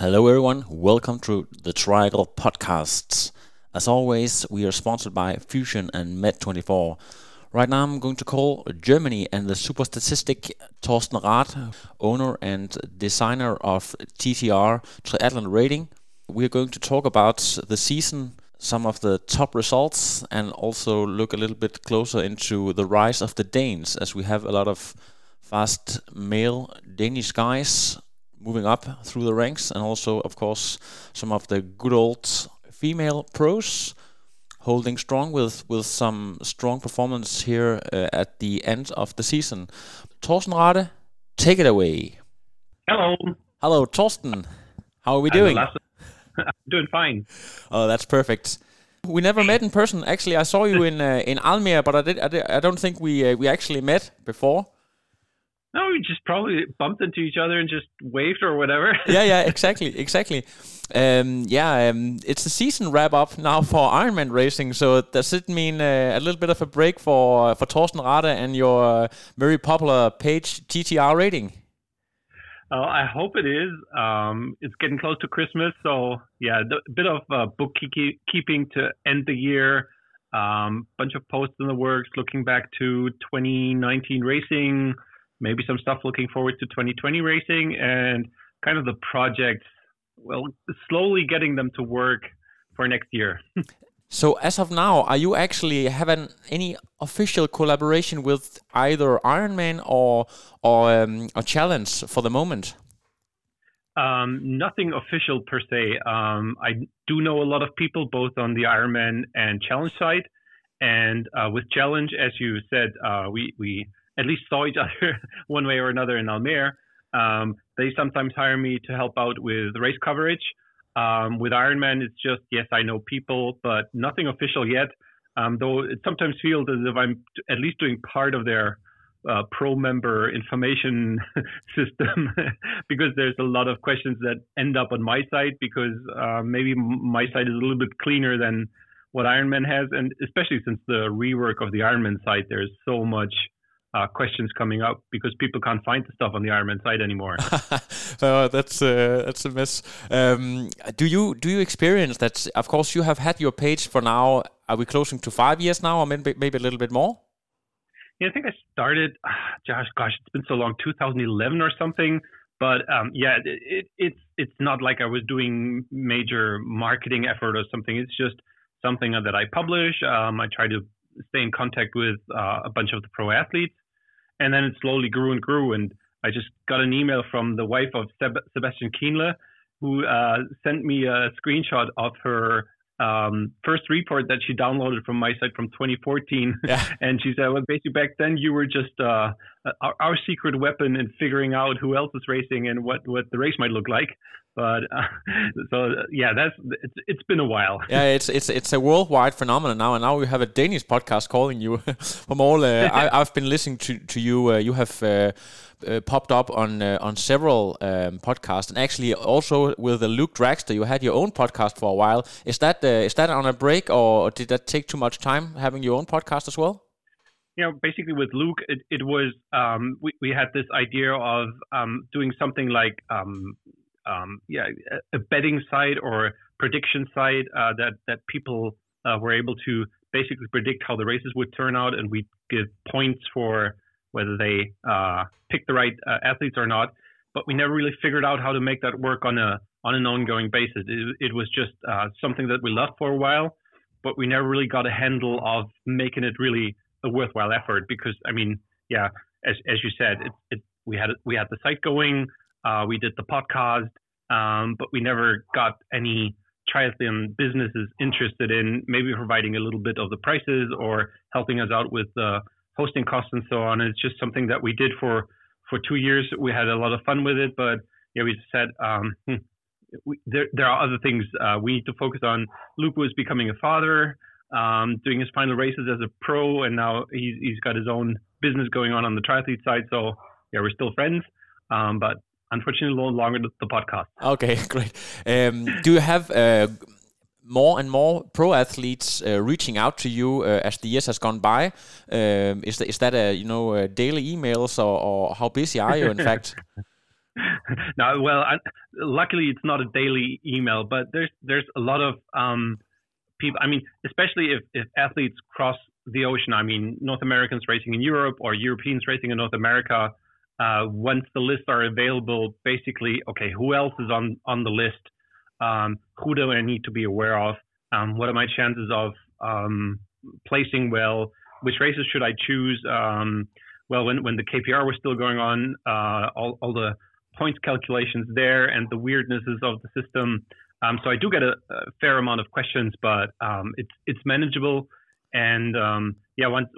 Hello, everyone. Welcome to the Triangle Podcasts. As always, we are sponsored by Fusion and Med24. Right now, I'm going to call Germany and the super statistic Thorsten Radde, owner and designer of TTR Triathlon Rating. We're going to talk about the season, some of the top results, and also look a little bit closer into the rise of the Danes, as we have a lot of fast male Danish guys moving up through the ranks, and also, of course, some of the good old female pros holding strong with with some strong performance here uh, at the end of the season. Thorsten Radde, take it away. Hello. Hello, Thorsten. How are we doing? I'm doing fine. Oh, that's perfect. We never met in person. Actually, I saw you in uh, in Almere, but I did, I, did, I don't think we uh, we actually met before. No, we just probably bumped into each other and just waved or whatever. yeah, yeah, exactly, exactly. Um, yeah, um, it's the season wrap up now for Ironman racing. So does it mean uh, a little bit of a break for for Thorsten Radde and your uh, very popular page TTR rating? Uh, I hope it is. Um, it's getting close to Christmas, so yeah, a bit of uh, bookkeeping to end the year. Um, bunch of posts in the works, looking back to 2019 racing maybe some stuff looking forward to 2020 racing and kind of the projects, well, slowly getting them to work for next year. so as of now, are you actually having any official collaboration with either Ironman or or um, a challenge for the moment? Um, nothing official per se. Um, I do know a lot of people both on the Ironman and challenge side, and uh, with challenge, as you said, uh, we we at least saw each other one way or another in Almere. Um, they sometimes hire me to help out with race coverage. Um, with Ironman, it's just yes, I know people, but nothing official yet. Um, though it sometimes feels as if I'm at least doing part of their uh, pro member information system because there's a lot of questions that end up on my site because uh, maybe my site is a little bit cleaner than what Ironman has, and especially since the rework of the Ironman site, there's so much uh, questions coming up because people can't find the stuff on the Ironman site anymore. oh, that's uh, that's a mess. Um, do you do you experience that? Of course, you have had your page for now. Are we closing to five years now, or maybe maybe a little bit more? Yeah, I think I started. Josh, gosh, it's been so long, 2011 or something. But um, yeah, it, it, it's it's not like I was doing major marketing effort or something. It's just something that I publish. Um, I try to stay in contact with uh, a bunch of the pro athletes, and then it slowly grew and grew. And I just got an email from the wife of Seb- Sebastian Kienle, who uh, sent me a screenshot of her um, first report that she downloaded from my site from 2014. Yeah. and she said, well, basically back then you were just uh, our, our, secret weapon in figuring out who else is racing and what, what the race might look like. But uh, so yeah, that's it's, it's been a while. Yeah, it's it's it's a worldwide phenomenon now, and now we have a Danish podcast calling you from all. Uh, I, have been listening to to you. Uh, you have uh, uh, popped up on uh, on several um, podcasts, and actually also with the Luke Dragstra, you had your own podcast for a while. Is that is that on a break, or did that take too much time having your own podcast as well? you know, basically with Luke, it, it was um, we, we had this idea of um, doing something like um, um, yeah, a betting site or prediction site uh, that that people uh, were able to basically predict how the races would turn out, and we give points for whether they uh, pick the right uh, athletes or not. But we never really figured out how to make that work on a on an ongoing basis. It, it was just uh, something that we loved for a while, but we never really got a handle of making it really a worthwhile effort. Because I mean, yeah, as as you said, it, it we had we had the site going. Uh, we did the podcast, um, but we never got any triathlon businesses interested in maybe providing a little bit of the prices or helping us out with the hosting costs and so on. It's just something that we did for for two years. We had a lot of fun with it, but yeah, we said um, hmm, we, there there are other things uh, we need to focus on. Luke was becoming a father, um, doing his final races as a pro, and now he's he's got his own business going on on the triathlete side. So yeah, we're still friends, um, but unfortunately, no longer the, the podcast. Okay, great. Um, do you have uh, more and more pro athletes uh, reaching out to you uh, as the years has gone by? Um, is that is that a you know uh, daily emails or, or how busy are you? In fact. no, well, I, luckily it's not a daily email, but there's there's a lot of um, people. I mean, especially if, if athletes cross the ocean. I mean, North Americans racing in Europe or Europeans racing in North America. Uh, once the lists are available, basically, okay, who else is on on the list? Um, who do I need to be aware of? Um, what are my chances of um, placing well? Which races should I choose? Um, well, when, when the KPR was still going on, uh, all, all the points calculations there and the weirdnesses of the system. Um, so I do get a, a, fair amount of questions, but um, it's it's manageable. And yeah, once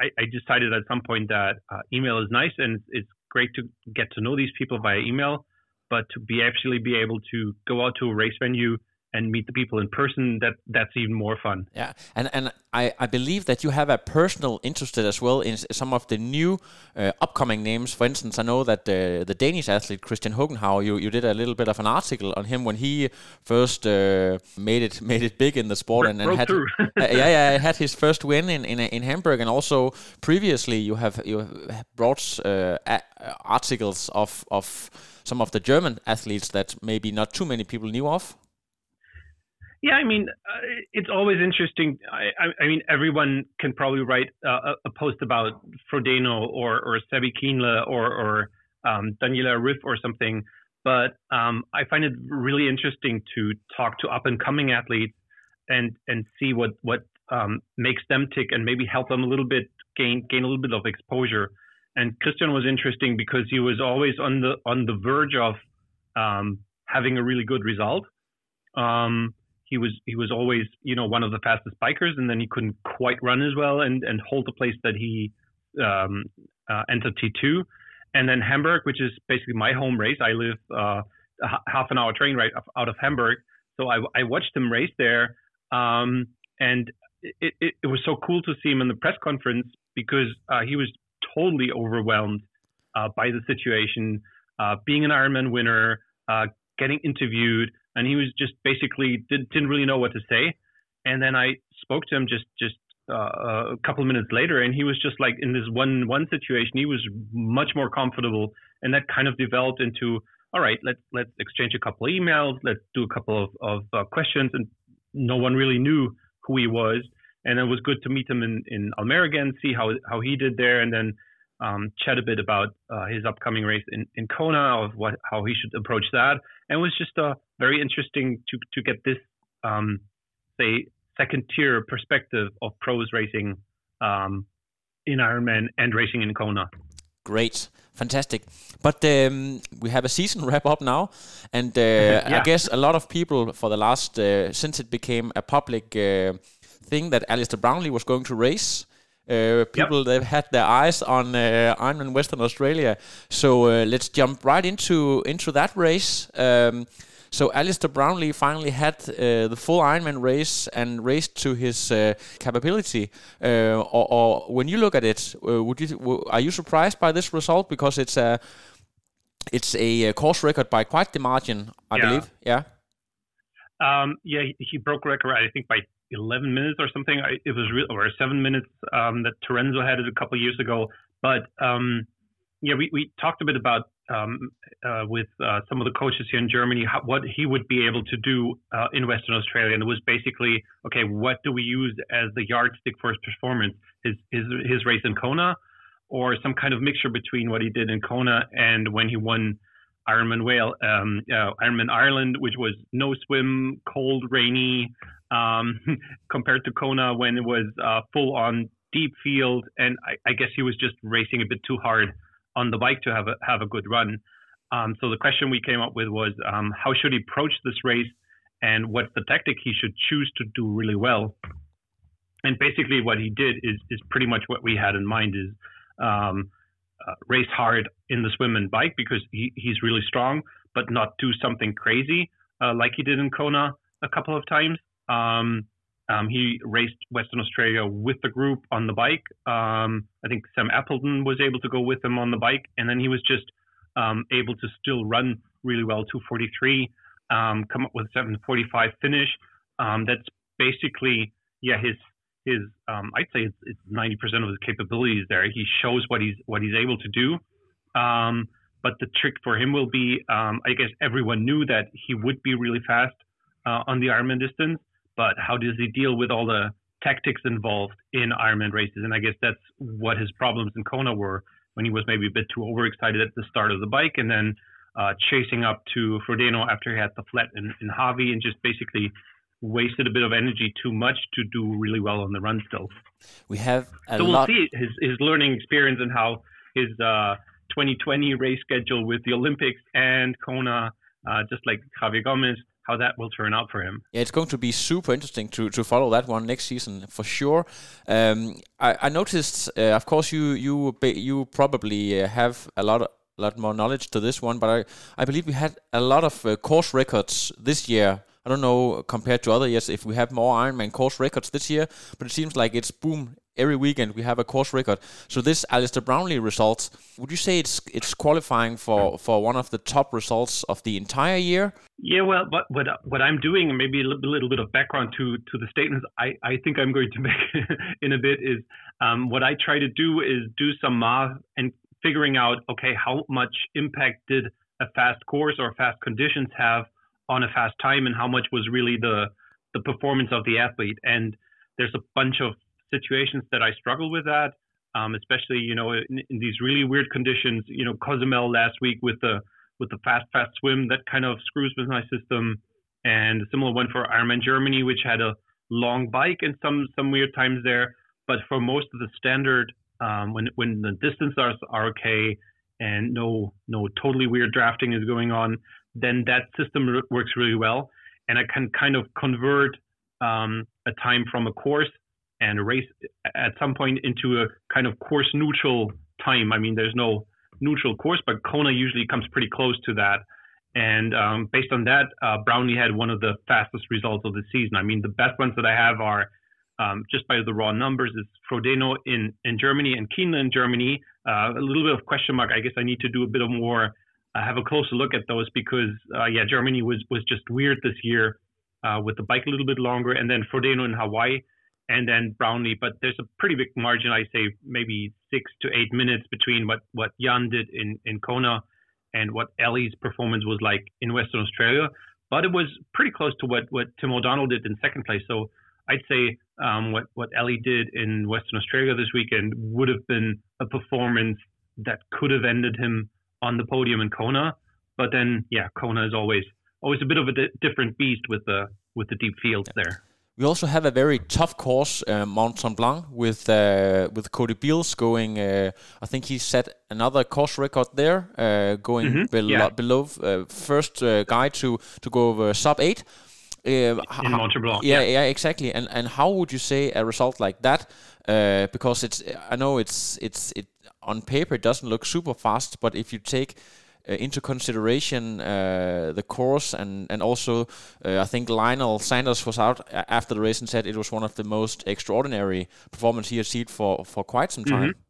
I, I, decided at some point that uh, email is nice and it's great to get to know these people via email, but to be actually be able to go out to a race venue and meet the people in person that that's even more fun. Yeah and and i i believe that you have a personal interest as well in some of the new uh, upcoming names. For instance i know that the the danish athlete Kristian Høgenhaug you you did a little bit of an article on him when he first uh, made it made it big in the sport and, and had uh, yeah yeah had his first win in, in in hamburg. And also previously you have you have brought uh, articles of of some of the german athletes that maybe not too many people knew of yeah, I mean, uh, it's always interesting. I, I, I, mean, everyone can probably write uh, a post about Frodeno or or Sebi Kienle or or um, Daniela Ryf or something, but um, I find it really interesting to talk to up and coming athletes and and see what what um, makes them tick and maybe help them a little bit gain gain a little bit of exposure. And Kristian was interesting because he was always on the on the verge of um, having a really good result. Um, he was he was always you know one of the fastest bikers, and then he couldn't quite run as well and and hold the place that he um, uh, entered T2, and then Hamburg, which is basically my home race. I live uh, half an hour train ride out of Hamburg, so I, I watched him race there, um, and it, it, it, was so cool to see him in the press conference because uh, he was totally overwhelmed uh, by the situation, uh, being an Ironman winner, uh, getting interviewed and he was just basically did, didn't really know what to say. And then I spoke to him just just uh, a couple of minutes later, and he was just like in this one one situation, he was much more comfortable, and that kind of developed into all right, let's let's exchange a couple of emails, let's do a couple of, of uh, questions, and no one really knew who he was, and it was good to meet him in in Almere again, see how how he did there, and then um, chat a bit about uh, his upcoming race in, in Kona, of what how he should approach that, and it was just uh, very interesting to to get this um, say second tier perspective of pros racing um, in Ironman and racing in Kona. Great, fantastic. But um, we have a season wrap up now, and uh, yeah. I guess a lot of people for the last uh, since it became a public uh, thing that Alistair Brownlee was going to race. Uh, people yep. that had their eyes on uh, Ironman Western Australia. So uh, let's jump right into into that race. Um, so Alistair Brownlee finally had uh, the full Ironman race and raced to his uh, capability. Uh, or, or, when you look at it, would you are you surprised by this result because it's a it's a course record by quite the margin, I yeah. believe. Yeah. Um, yeah, he, he broke record I think by 11 minutes or something. I, it was real, or seven minutes um, that Terenzo had it a couple years ago. But um, yeah, we, we talked a bit about um, uh, with uh, some of the coaches here in Germany how, what he would be able to do uh, in Western Australia, and it was basically okay. What do we use as the yardstick for his performance? His his his race in Kona, or some kind of mixture between what he did in Kona and when he won Ironman Whale, um, uh, Ironman Ireland, which was no swim, cold, rainy, um, compared to Kona when it was uh, full on deep field. And I, I, guess he was just racing a bit too hard on the bike to have a, have a good run. Um, so the question we came up with was um, how should he approach this race and what's the tactic he should choose to do really well? And basically, what he did is, is pretty much what we had in mind is um, uh, race hard in the swim and bike because he, he's really strong, but not do something crazy uh, like he did in Kona a couple of times. Um, um, he raced Western Australia with the group on the bike. Um, I think Sam Appleton was able to go with him on the bike, and then he was just um, able to still run really well, 243, um, come up with a 745 finish. Um, that's basically, yeah, his his um, I'd say it's, it's 90% of his capabilities there. He shows what he's what he's able to do. but the trick for him will be, I guess everyone knew that he would be really fast uh, on the Ironman distance but how does he deal with all the tactics involved in Ironman races? And I guess that's what his problems in Kona were when he was maybe a bit too overexcited at the start of the bike and then uh, chasing up to Frodeno after he had the flat in, in Hawi and just basically wasted a bit of energy too much to do really well on the run still. We have so we'll see his, his learning experience and how his uh, 2020 race schedule with the Olympics and Kona, uh, just like Javier Gomez, how that will turn out for him. Yeah, it's going to be super interesting to, to follow that one next season for sure. Um, I, I, noticed, uh, of course, you you you probably uh, have a lot of, lot more knowledge to this one, but I, I believe we had a lot of uh, course records this year. I don't know compared to other years if we have more Ironman course records this year, but it seems like it's boom every weekend we have a course record. So this Alistair Brownlee results, would you say it's it's qualifying for, for one of the top results of the entire year? Yeah, well, what what, what I'm doing, maybe a little, little bit of background to to the statements I, I think I'm going to make in a bit is um, what I try to do is do some math and figuring out okay how much impact did a fast course or fast conditions have on a fast time and how much was really the the performance of the athlete and there's a bunch of situations that I struggle with that, um, especially you know in, in, these really weird conditions. You know, Cozumel last week with the with the fast fast swim that kind of screws with my system, and a similar one for Ironman Germany, which had a long bike and some some weird times there. But for most of the standard, um, when when the distances are, are okay and no no totally weird drafting is going on, then that system works really well, and I can kind of convert um, a time from a course and a race at some point into a kind of course neutral time. I mean, there's no neutral course, but Kona usually comes pretty close to that. And um, based on that, uh, Brownlee had one of the fastest results of the season. I mean, the best ones that I have are um, just by the raw numbers is Frodeno in, in Germany and Kienle in Germany. Uh, a little bit of question mark. I guess I need to do a bit of more, uh, have a closer look at those because, uh, yeah, Germany was, was just weird this year uh, with the bike a little bit longer. And then Frodeno in Hawaii and then Brownlee. But there's a pretty big margin. I say maybe six to eight minutes between what what Jan did in in Kona and what Ellie's performance was like in Western Australia. But it was pretty close to what what Tim O'Donnell did in second place. So I'd say um, what what Ellie did in Western Australia this weekend would have been a performance that could have ended him on the podium in Kona. But then, yeah, Kona is always always a bit of a di- different beast with the with the deep fields there. We also have a very tough course, uh, Mont Tremblant, Blanc, with uh, with Cody Beals going. Uh, I think he set another course record there, uh, going mm -hmm. below, yeah. below uh, first uh, guy to to go over sub eight. in Mont Tremblant. Yeah, yeah, yeah, exactly. And and how would you say a result like that? because it's I know it's it's it on paper it doesn't look super fast, but if you take uh, into consideration uh, the course and and also uh, I think Lionel Sanders was out after the race and said it was one of the most extraordinary performance he had seen for for quite some time. Mm-hmm.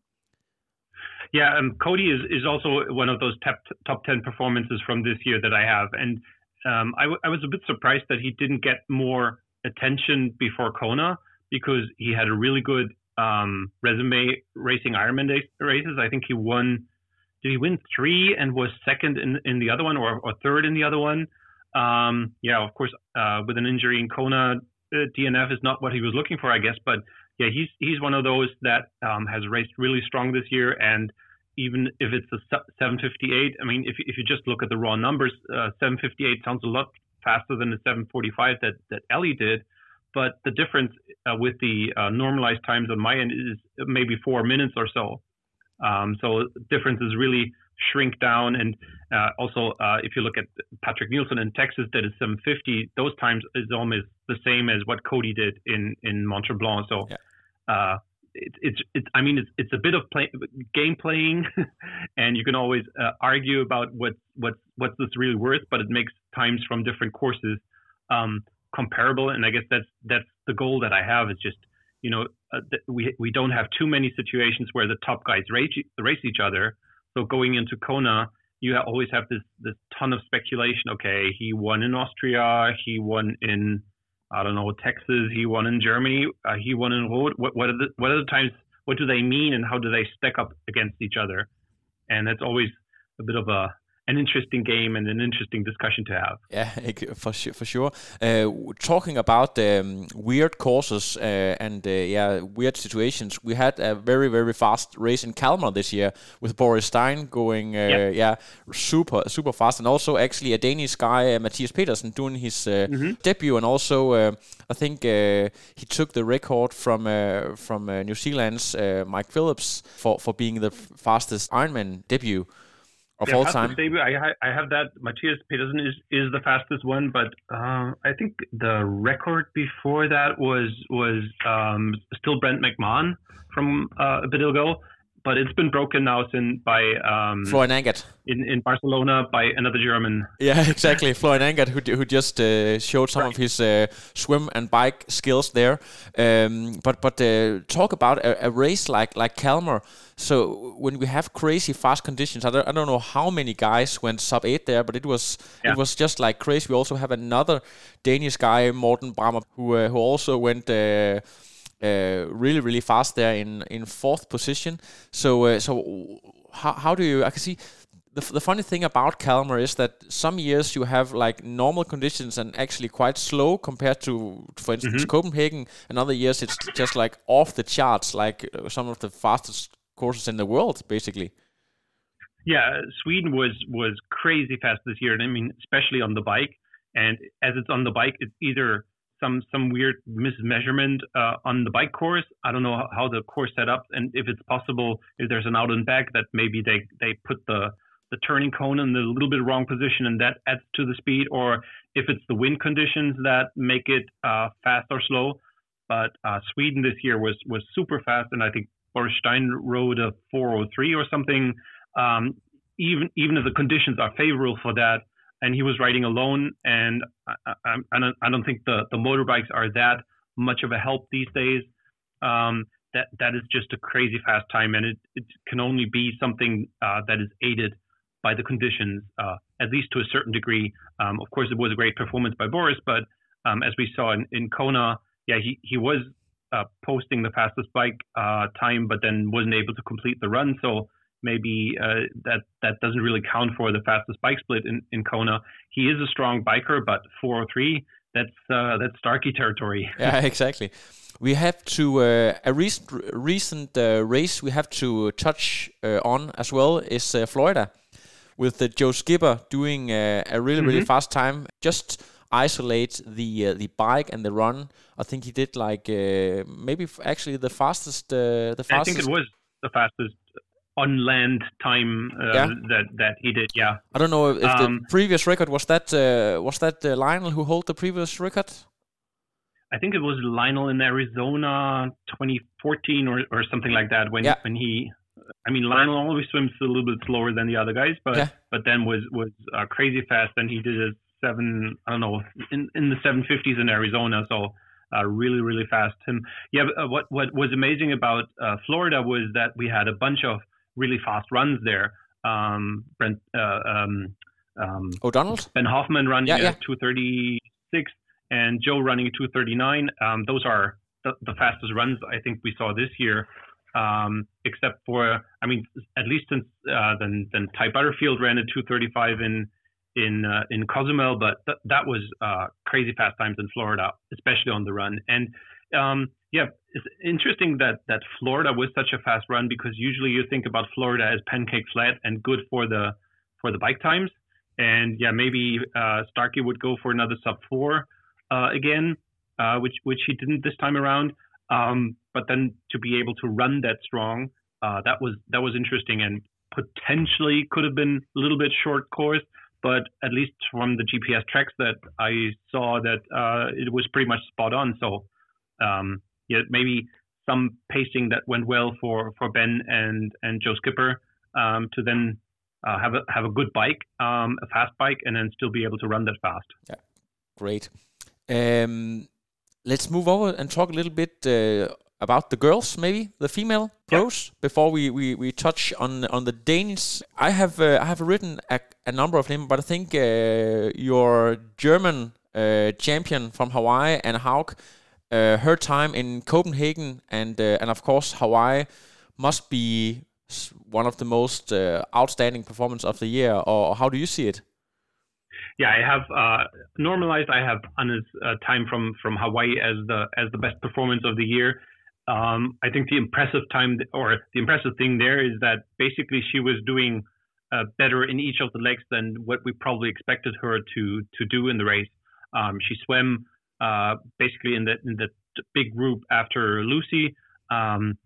Yeah, um, Cody is, is also one of those top top ten performances from this year that I have, and um, I, w- I was a bit surprised that he didn't get more attention before Kona because he had a really good um, resume racing Ironman races. I think he won did he win three and was second in in the other one or, or third in the other one? Um, yeah, of course, uh, with an injury in Kona, uh, DNF is not what he was looking for, I guess. But yeah, he's he's one of those that um, has raced really strong this year, and even if it's a 758, I mean, if if you just look at the raw numbers, uh, 758 sounds a lot faster than the 745 that that Ellie did. But the difference uh, with the uh, normalized times on my end is maybe four minutes or so. Um, so differences really shrink down. And uh, also, uh, if you look at Patrik Nilsson in Texas, that is 750. Those times is almost the same as what Cody did in in Mont Tremblant. So. Yeah. Uh, it's, it's, it's, I mean, it's, it's a bit of play, game playing, and you can always uh, argue about what what's what's this really worth, but it makes times from different courses um, comparable. And I guess that's that's the goal that I have is just you know uh, we we don't have too many situations where the top guys race race each other. So going into Kona, you always have this this ton of speculation. Okay, he won in Austria, he won in I don't know Texas, he won in Germany, uh, he won in Roth. What what are the what are the times? What do they mean, and how do they stack up against each other? And that's always a bit of a an interesting game and an interesting discussion to have. Yeah, for sure. For sure. Uh, talking about um, weird courses uh, and uh, yeah, weird situations. We had a very very fast race in Kalmar this year with Boris Stein going uh, yeah. yeah. super super fast, and also actually a Danish guy uh, Matthias Petersen doing his uh, mm-hmm. debut, and also I think he took the record from from New Zealand's Mike Phillips for for being the fastest Ironman debut of yeah, all time. Say, I, I have that. Matthias Petersen is, is the fastest one, but uh, I think the record before that was was um, still Brent McMahon from uh, a bit ago but it's been broken now since by um, Florian Angert in, in Barcelona by another German. Yeah, exactly. Florian Angert, who, who just uh, showed some right. of his uh, swim and bike skills there. Um, but but uh, talk about a, a, race like like Kalmar. So when we have crazy fast conditions, I don't, I don't know how many guys went sub eight there, but it was yeah. it was just like crazy. We also have another Danish guy, Morten Brammer, who uh, who also went uh, really really fast there in in fourth position. So uh, so how how do you? I can see. The, the funny thing about Kalmar is that some years you have like normal conditions and actually quite slow compared to, for instance, mm-hmm. Copenhagen. And other years it's just like off the charts, like uh, some of the fastest courses in the world, basically. Yeah, Sweden was was crazy fast this year, and I mean, especially on the bike. And as it's on the bike, it's either some some weird mismeasurement uh, on the bike course. I don't know how the course set up, and if it's possible, if there's an out and back that maybe they they put the the turning cone in a little bit wrong position, and that adds to the speed, or if it's the wind conditions that make it uh, fast or slow. But uh, Sweden this year was was super fast, and I think Boris Stein rode a 403 or something. Um, even even if the conditions are favorable for that, and he was riding alone. And I, I, I, don't, I don't think the, the motorbikes are that much of a help these days. Um, that that is just a crazy fast time, and it, it can only be something uh, that is aided by the conditions, uh, at least to a certain degree. Um, of course, it was a great performance by Boris, but um, as we saw in, in Kona, yeah, he he was uh, posting the fastest bike uh, time, but then wasn't able to complete the run. So maybe uh, that that doesn't really count for the fastest bike split in, in Kona. He is a strong biker, but 403 that's uh, that's Starkey territory. yeah, exactly. We have to uh, a recent recent uh, race we have to touch uh, on as well is uh, Florida with Joe Skipper doing a really really mm-hmm. fast time. Just isolate the the bike and the run. I think he did like maybe actually the fastest the fastest. I think it was the fastest on land time uh, yeah. that that he did. Yeah. I don't know if um, the previous record was that uh, was that uh, Lionel who held the previous record. I think it was Lionel in Arizona 2014 or, or something like that when yeah. when he I mean Lionel always swims a little bit slower than the other guys but yeah. but then was was uh, crazy fast and he did a 7 I don't know in in the 750s in Arizona so uh, really really fast him yeah uh, what what was amazing about uh, Florida was that we had a bunch of really fast runs there. Um, Brent, uh, um, um, O'Donnell, Ben Hoffman running yeah, yeah. at 236, and Joe running at 239. Um, those are the, the, fastest runs I think we saw this year. Um, except for, I mean, at least since uh, then, then Ty Butterfield ran at 235 in in uh, in Cozumel, but th- that was uh, crazy fast times in Florida, especially on the run. And um, yeah, it's interesting that that Florida was such a fast run because usually you think about Florida as pancake flat and good for the for the bike times. And yeah, maybe uh, Starkey would go for another sub four uh, again, uh, which which he didn't this time around. Um, but then to be able to run that strong, uh, that was that was interesting and potentially could have been a little bit short course. But at least from the GPS tracks that I saw, that uh, it was pretty much spot on. So um, yeah, maybe some pacing that went well for, for Ben and, and Joe Skipper um, to then uh, have a have a good bike, um, a fast bike, and then still be able to run that fast. Yeah, great. Um, let's move over and talk a little bit uh, about the girls, maybe the female pros, before we, we, we touch on on the Danes. I have uh, I have written a, a, number of them, but I think uh, your German uh, champion from Hawaii Anne Haug, uh, her time in Copenhagen and uh, and of course Hawaii must be one of the most uh, outstanding performance of the year. Or how do you see it? yeah, I have uh, normalized. I have Anna's uh, time from from Hawaii as the as the best performance of the year. Um, I think the impressive time or the impressive thing there is that basically she was doing uh, better in each of the legs than what we probably expected her to to do in the race. Um, she swam uh, basically in the in the big group after Lucy. Um,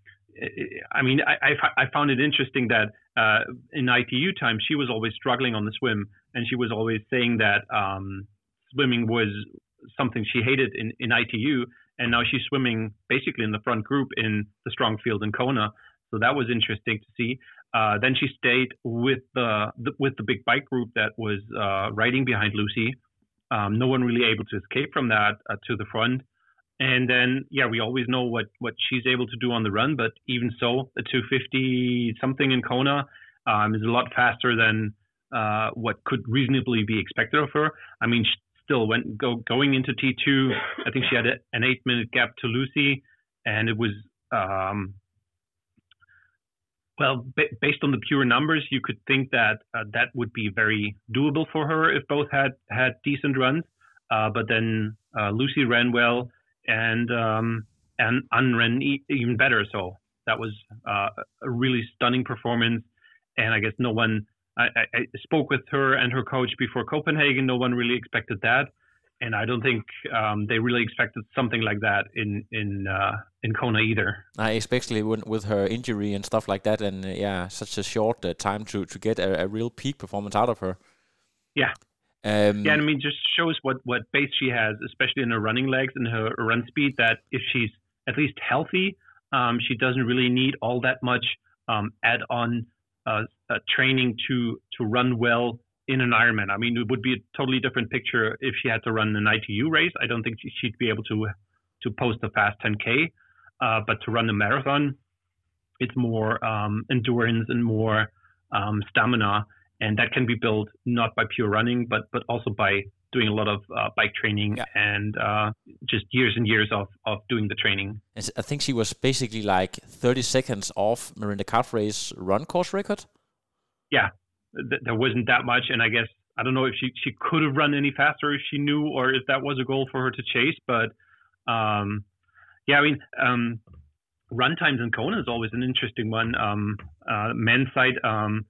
I mean, I, I, I, found it interesting that uh, in ITU time she was always struggling on the swim, and she was always saying that um, swimming was something she hated in, in ITU, and now she's swimming basically in the front group in the strong field in Kona. So that was interesting to see. Uh, then she stayed with the, the, with the big bike group that was uh, riding behind Lucy. Um, no one really able to escape from that uh, to the front. And then, yeah, we always know what, what she's able to do on the run, but even so, the 250 something in Kona um, is a lot faster than uh, what could reasonably be expected of her. I mean, she still went go, going into T2. I think she had a, an eight minute gap to Lucy, and it was um, well ba- based on the pure numbers, you could think that uh, that would be very doable for her if both had had decent runs. Uh, but then uh, Lucy ran well, and um, and Ann ran e- even better. So that was uh, a really stunning performance, and I guess no one I, I, spoke with her and her coach before Copenhagen. No one really expected that, and I don't think um, they really expected something like that in in uh, in Kona either. Especially when, with her injury and stuff like that, and uh, yeah, such a short uh, time to to get a, a, real peak performance out of her. Yeah. Um, yeah, I mean, just shows what what base she has, especially in her running legs and her run speed. That if she's at least healthy, um, she doesn't really need all that much um, add on uh, uh, training to to run well in an Ironman. I mean, it would be a totally different picture if she had to run an ITU race. I don't think she'd be able to to post a fast 10k, uh, but to run a marathon, it's more um, endurance and more um, stamina, and that can be built not by pure running, but but also by doing a lot of uh, bike training yeah. and uh, just years and years of, of doing the training. I think she was basically like 30 seconds off Mirinda Carfrae's run course record. Yeah, th- there wasn't that much. And I guess, I don't know if she, she could have run any faster if she knew or if that was a goal for her to chase. But um, yeah, I mean, um, run times in Kona is always an interesting one. Um, uh, men's side, um,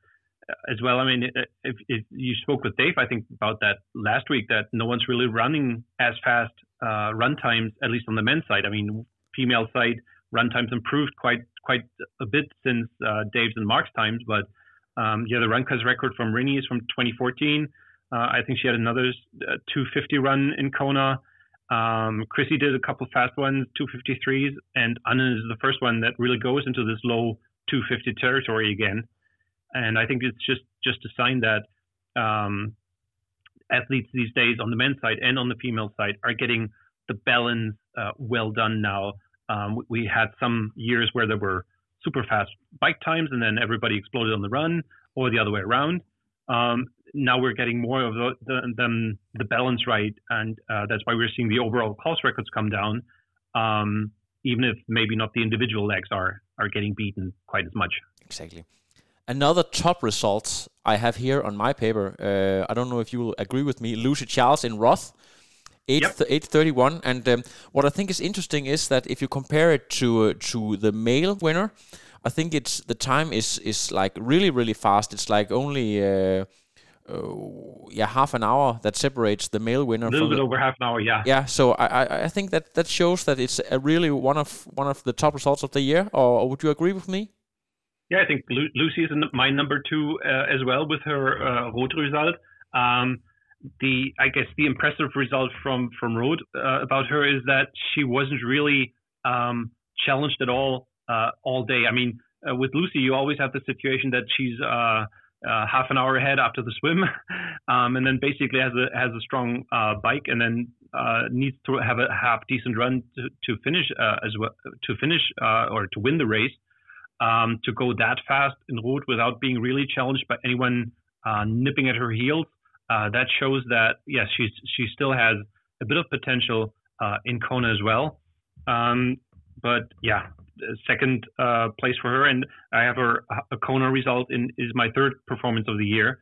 as well. I mean, if, if, you spoke with Dave, I think about that last week that no one's really running as fast uh, run times, at least on the men's side. I mean, female side run times improved quite quite a bit since uh, Dave's and Mark's times, but um, yeah, the Runkas record from Rinny is from 2014. Uh, I think she had another uh, 250 run in Kona. Um, Chrissy did a couple fast ones, 253s, and Anna is the first one that really goes into this low 250 territory again and I think it's just just a sign that um, athletes these days on the men's side and on the female side are getting the balance uh, well done now. Um, we had some years where there were super fast bike times, and then everybody exploded on the run, or the other way around. Um, now we're getting more of the, the, the balance right, and uh, that's why we're seeing the overall course records come down, um, even if maybe not the individual legs are are getting beaten quite as much. Exactly. Another top result I have here on my paper. Uh, I don't know if you will agree with me. Lucy Charles in Roth, 8, yep. 831. And um, what I think is interesting is that if you compare it to uh, to the male winner, I think it's the time is is like really really fast. It's like only. Uh, uh, yeah, half an hour that separates the male winner. A little bit the, over half an hour, yeah. Yeah, so I, I, I think that that shows that it's a really one of one of the top results of the year. Or, or would you agree with me? Yeah, I think Lu- Lucy is my number two uh, as well with her uh, result. Um, the I guess the impressive result from from Roth uh, about her is that she wasn't really um, challenged at all uh, all day. I mean, uh, with Lucy, you always have the situation that she's uh, uh, half an hour ahead after the swim, um, and then basically has a has a strong uh, bike, and then needs to have a half decent run to, to finish as well to finish or to win the race. Um, to go that fast in Roth without being really challenged by anyone nipping at her heels, that shows that yes, she's she still has a bit of potential in Kona as well. Um, but yeah, second uh, place for her, and I have her a Kona result in is my third performance of the year.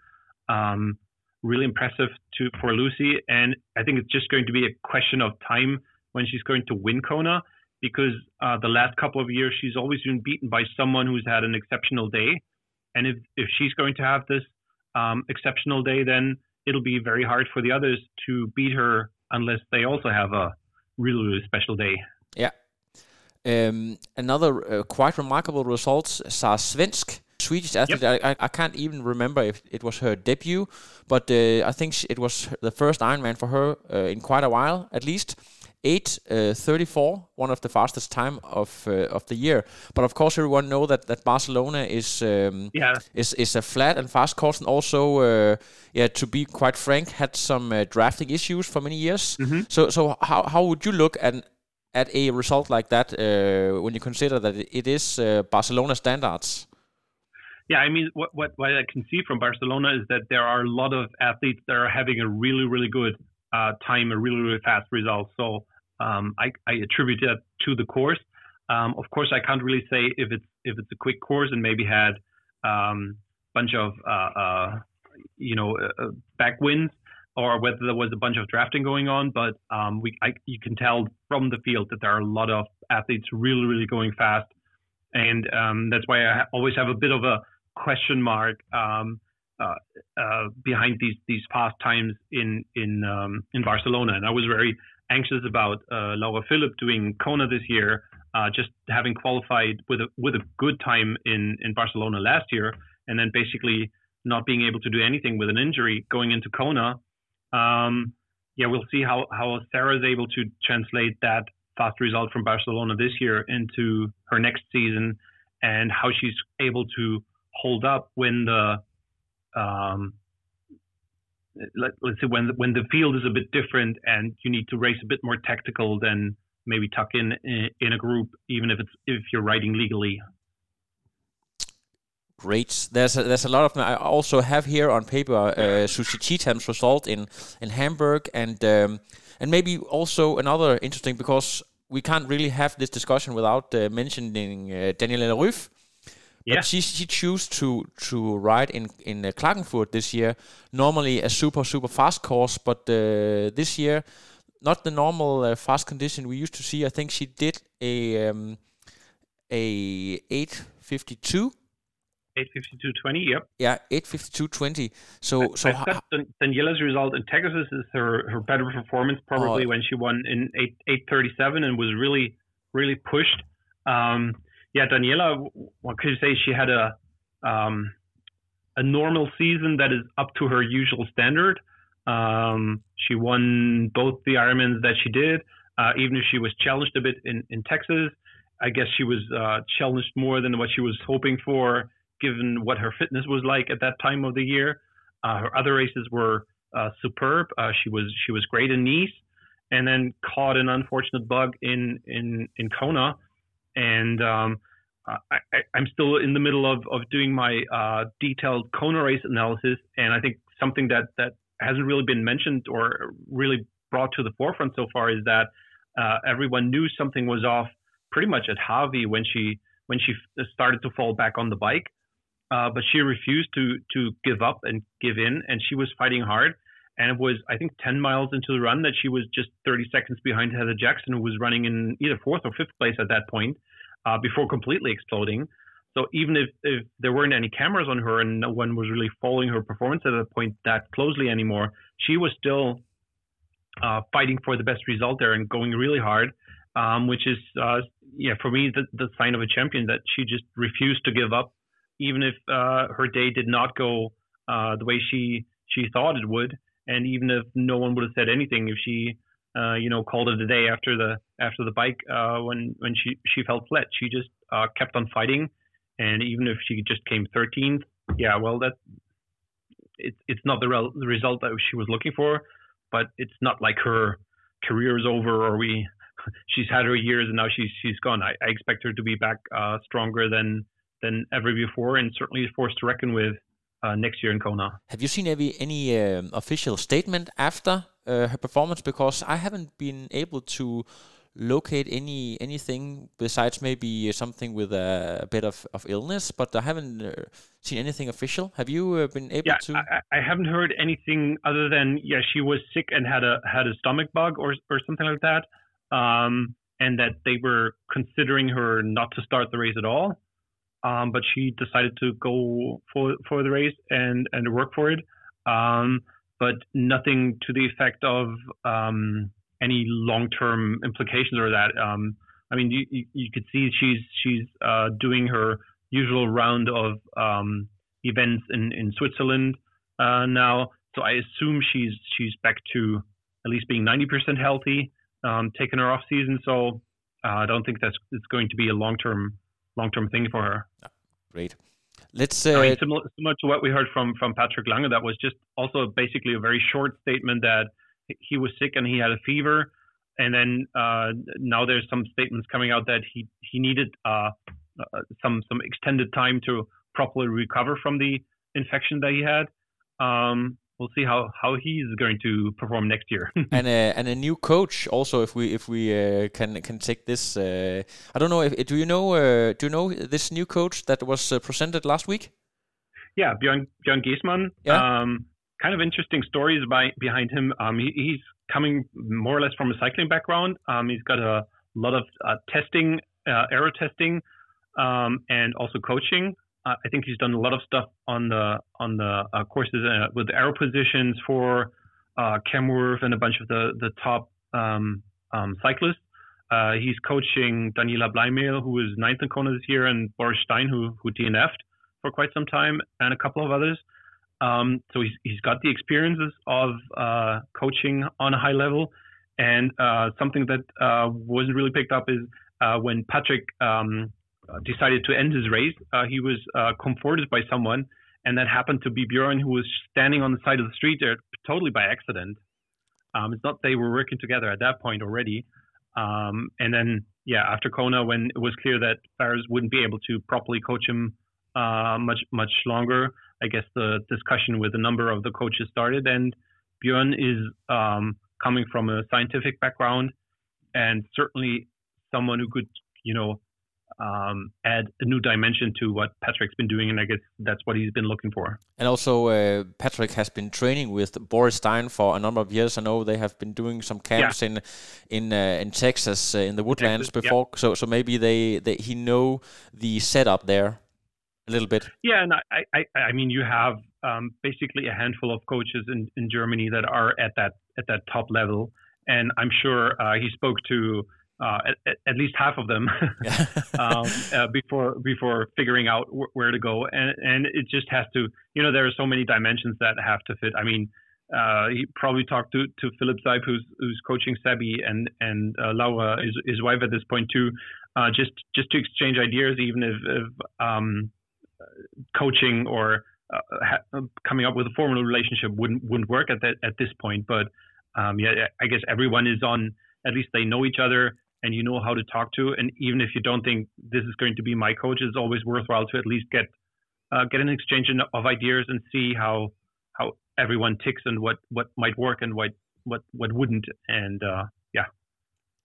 Um, really impressive to for Lucy, and I think it's just going to be a question of time when she's going to win Kona, because uh, the last couple of years she's always been beaten by someone who's had an exceptional day, and if if she's going to have this um, exceptional day, then it'll be very hard for the others to beat her unless they also have a really really special day. Yeah, um, another uh, quite remarkable result, Sara Svensk, Swedish athlete. Yep. I, I can't even remember if it was her debut, but uh, I think it was the first Ironman for her uh, in quite a while, at least. 8:34, uh, one of the fastest time of uh, of the year. But of course, everyone know that that Barcelona is um, yeah. is is a flat and fast course, and also uh, yeah, to be quite frank, had some drafting issues for many years. Mm -hmm. So so how how would you look at at a result like that uh, when you consider that it is uh, Barcelona standards? Yeah, I mean, what, what, what I can see from Barcelona is that there are a lot of athletes that are having a really, really good uh, time, a really, really fast result. So um, I, I, attribute that to the course. Um, of course, I can't really say if it's if it's a quick course and maybe had a um, bunch of uh, uh, you know uh, backwinds or whether there was a bunch of drafting going on. But um, we, I, you can tell from the field that there are a lot of athletes really, really going fast, and um, that's why I always have a bit of a question mark um, uh, uh, behind these these times in in um, in Barcelona. And I was very anxious about uh, Laura Philipp doing Kona this year. Uh, just having qualified with a with a good time in in Barcelona last year, and then basically not being able to do anything with an injury going into Kona, um, yeah, we'll see how how Sarah is able to translate that fast result from Barcelona this year into her next season, and how she's able to hold up when the um, let, us say when when the field is a bit different and you need to race a bit more tactical than maybe tuck in in a group, even if it's if you're riding legally. Great. There's a, there's a lot of. I also have here on paper uh, Susie Cheetham's result in in Hamburg, and um, and maybe also another interesting because we can't really have this discussion without uh, mentioning uh, Daniela Yeah. But she she chose to to ride in in uh, Klagenfurt this year. Normally a super super fast course, but uh, this year not the normal uh, fast condition we used to see. I think she did a um, a 852 852.20, yep. Yeah, 852.20. So, so ha- Daniela's result in Texas is her, her better performance probably oh. when she won in 8 837 and was really really pushed. Um, yeah, Daniela, what could you say? She had a um, a normal season that is up to her usual standard. Um, she won both the Ironmans that she did, uh, even if she was challenged a bit in, in Texas. I guess she was uh, challenged more than what she was hoping for given what her fitness was like at that time of the year. Uh, her other races were uh, superb. Uh, she was she was great in Nice, and then caught an unfortunate bug in in in Kona, and um, I, am still in the middle of of doing my uh, detailed Kona race analysis, and I think something that that hasn't really been mentioned or really brought to the forefront so far is that uh, everyone knew something was off pretty much at Hawi when she when she started to fall back on the bike. Uh, but she refused to to give up and give in, and she was fighting hard. And it was, I think, 10 miles into the run that she was just 30 seconds behind Heather Jackson, who was running in either fourth or fifth place at that point, uh, before completely exploding. So even if, if there weren't any cameras on her and no one was really following her performance at that point that closely anymore, she was still uh, fighting for the best result there and going really hard, um, which is, uh, yeah, for me, the, the sign of a champion that she just refused to give up even if uh, her day did not go uh, the way she she thought it would, and even if no one would have said anything, if she uh, you know called it a day after the after the bike uh, when when she she felt flat, she just uh, kept on fighting, and even if she just came 13th, yeah, well that it's it's not the, the result that she was looking for, but it's not like her career is over or we she's had her years and now she's she's gone. I, I expect her to be back uh, stronger than than ever before, and certainly a force to reckon with uh, next year in Kona. Have you seen any any um, official statement after uh, her performance? Because I haven't been able to locate any anything besides maybe something with a, a bit of, of illness, but I haven't uh, seen anything official. Have you uh, been able yeah, to? I, I haven't heard anything other than yeah, she was sick and had a had a stomach bug or or something like that, um, and that they were considering her not to start the race at all. Um, but she decided to go for for the race and and work for it. Um, but nothing to the effect of um, any long-term implications or that. Um, I mean, you, you, you, could see she's she's uh, doing her usual round of um, events in in Switzerland uh, now. So I assume she's she's back to at least being 90% healthy, um, taking her off season. So uh, I don't think that's it's going to be a long-term long-term thing for her. Great. Let's. Uh, I mean, similar, similar to what we heard from from Patrick Lange, that was just also basically a very short statement that he was sick and he had a fever, and then uh, now there's some statements coming out that he he needed uh, uh, some some extended time to properly recover from the infection that he had. Um, we'll see how how he's going to perform next year. and a and a new coach also. If we if we uh, can can take this, uh, I don't know. If, do you know uh, do you know this new coach that was uh, presented last week? Yeah, Björn Björn Geesmann. Yeah. Um, kind of interesting stories by, behind him. Um, he, he's coming more or less from a cycling background. Um, he's got a lot of uh, testing, uh, aero testing, um, and also coaching. Uh, I think he's done a lot of stuff on the on the uh, courses uh, with aero positions for uh, Kenworth and a bunch of the the top um, um, cyclists. he's coaching Daniela Bleymehl, who is ninth in Kona this year, and Boris Stein, who who DNF'd for quite some time, and a couple of others. Um, so he's, he's got the experiences of uh, coaching on a high level. And uh, something that uh, wasn't really picked up is uh, when Patrick um, decided to end his race, uh, he was uh, comforted by someone. And that happened to be Bjorn, who was standing on the side of the street there totally by accident. Um, it's not they were working together at that point already. Um, and then, yeah, after Kona, when it was clear that Faris wouldn't be able to properly coach him much much longer, I guess the discussion with a number of the coaches started. And Björn is um, coming from a scientific background and certainly someone who could, you know, um, add a new dimension to what Patrick's been doing, and I guess that's what he's been looking for. And also, uh, Patrick has been training with Boris Stein for a number of years. I know they have been doing some camps yeah. in in uh, in Texas uh, in the woodlands Texas, before. Yeah. So so maybe they, they he know the setup there a little bit. Yeah, and I, I, I mean, you have um, basically a handful of coaches in, in Germany that are at that at that top level, and I'm sure uh, he spoke to uh, at, at, least half of them um, uh, before before figuring out wh- where to go, and and it just has to, you know, there are so many dimensions that have to fit. I mean. Uh, he probably talked to, to Philipp Seipp, who's who's coaching Sebi and and uh, Laura, his, his wife at this point too, uh, just just to exchange ideas, even if, if um, coaching or uh, ha- coming up with a formal relationship wouldn't wouldn't work at that at this point. But um, yeah, I guess everyone is on. At least they know each other and you know how to talk to. And even if you don't think this is going to be my coach, it's always worthwhile to at least get uh, get an exchange of ideas and see how how everyone ticks and what what might work and what what what wouldn't. And uh, yeah,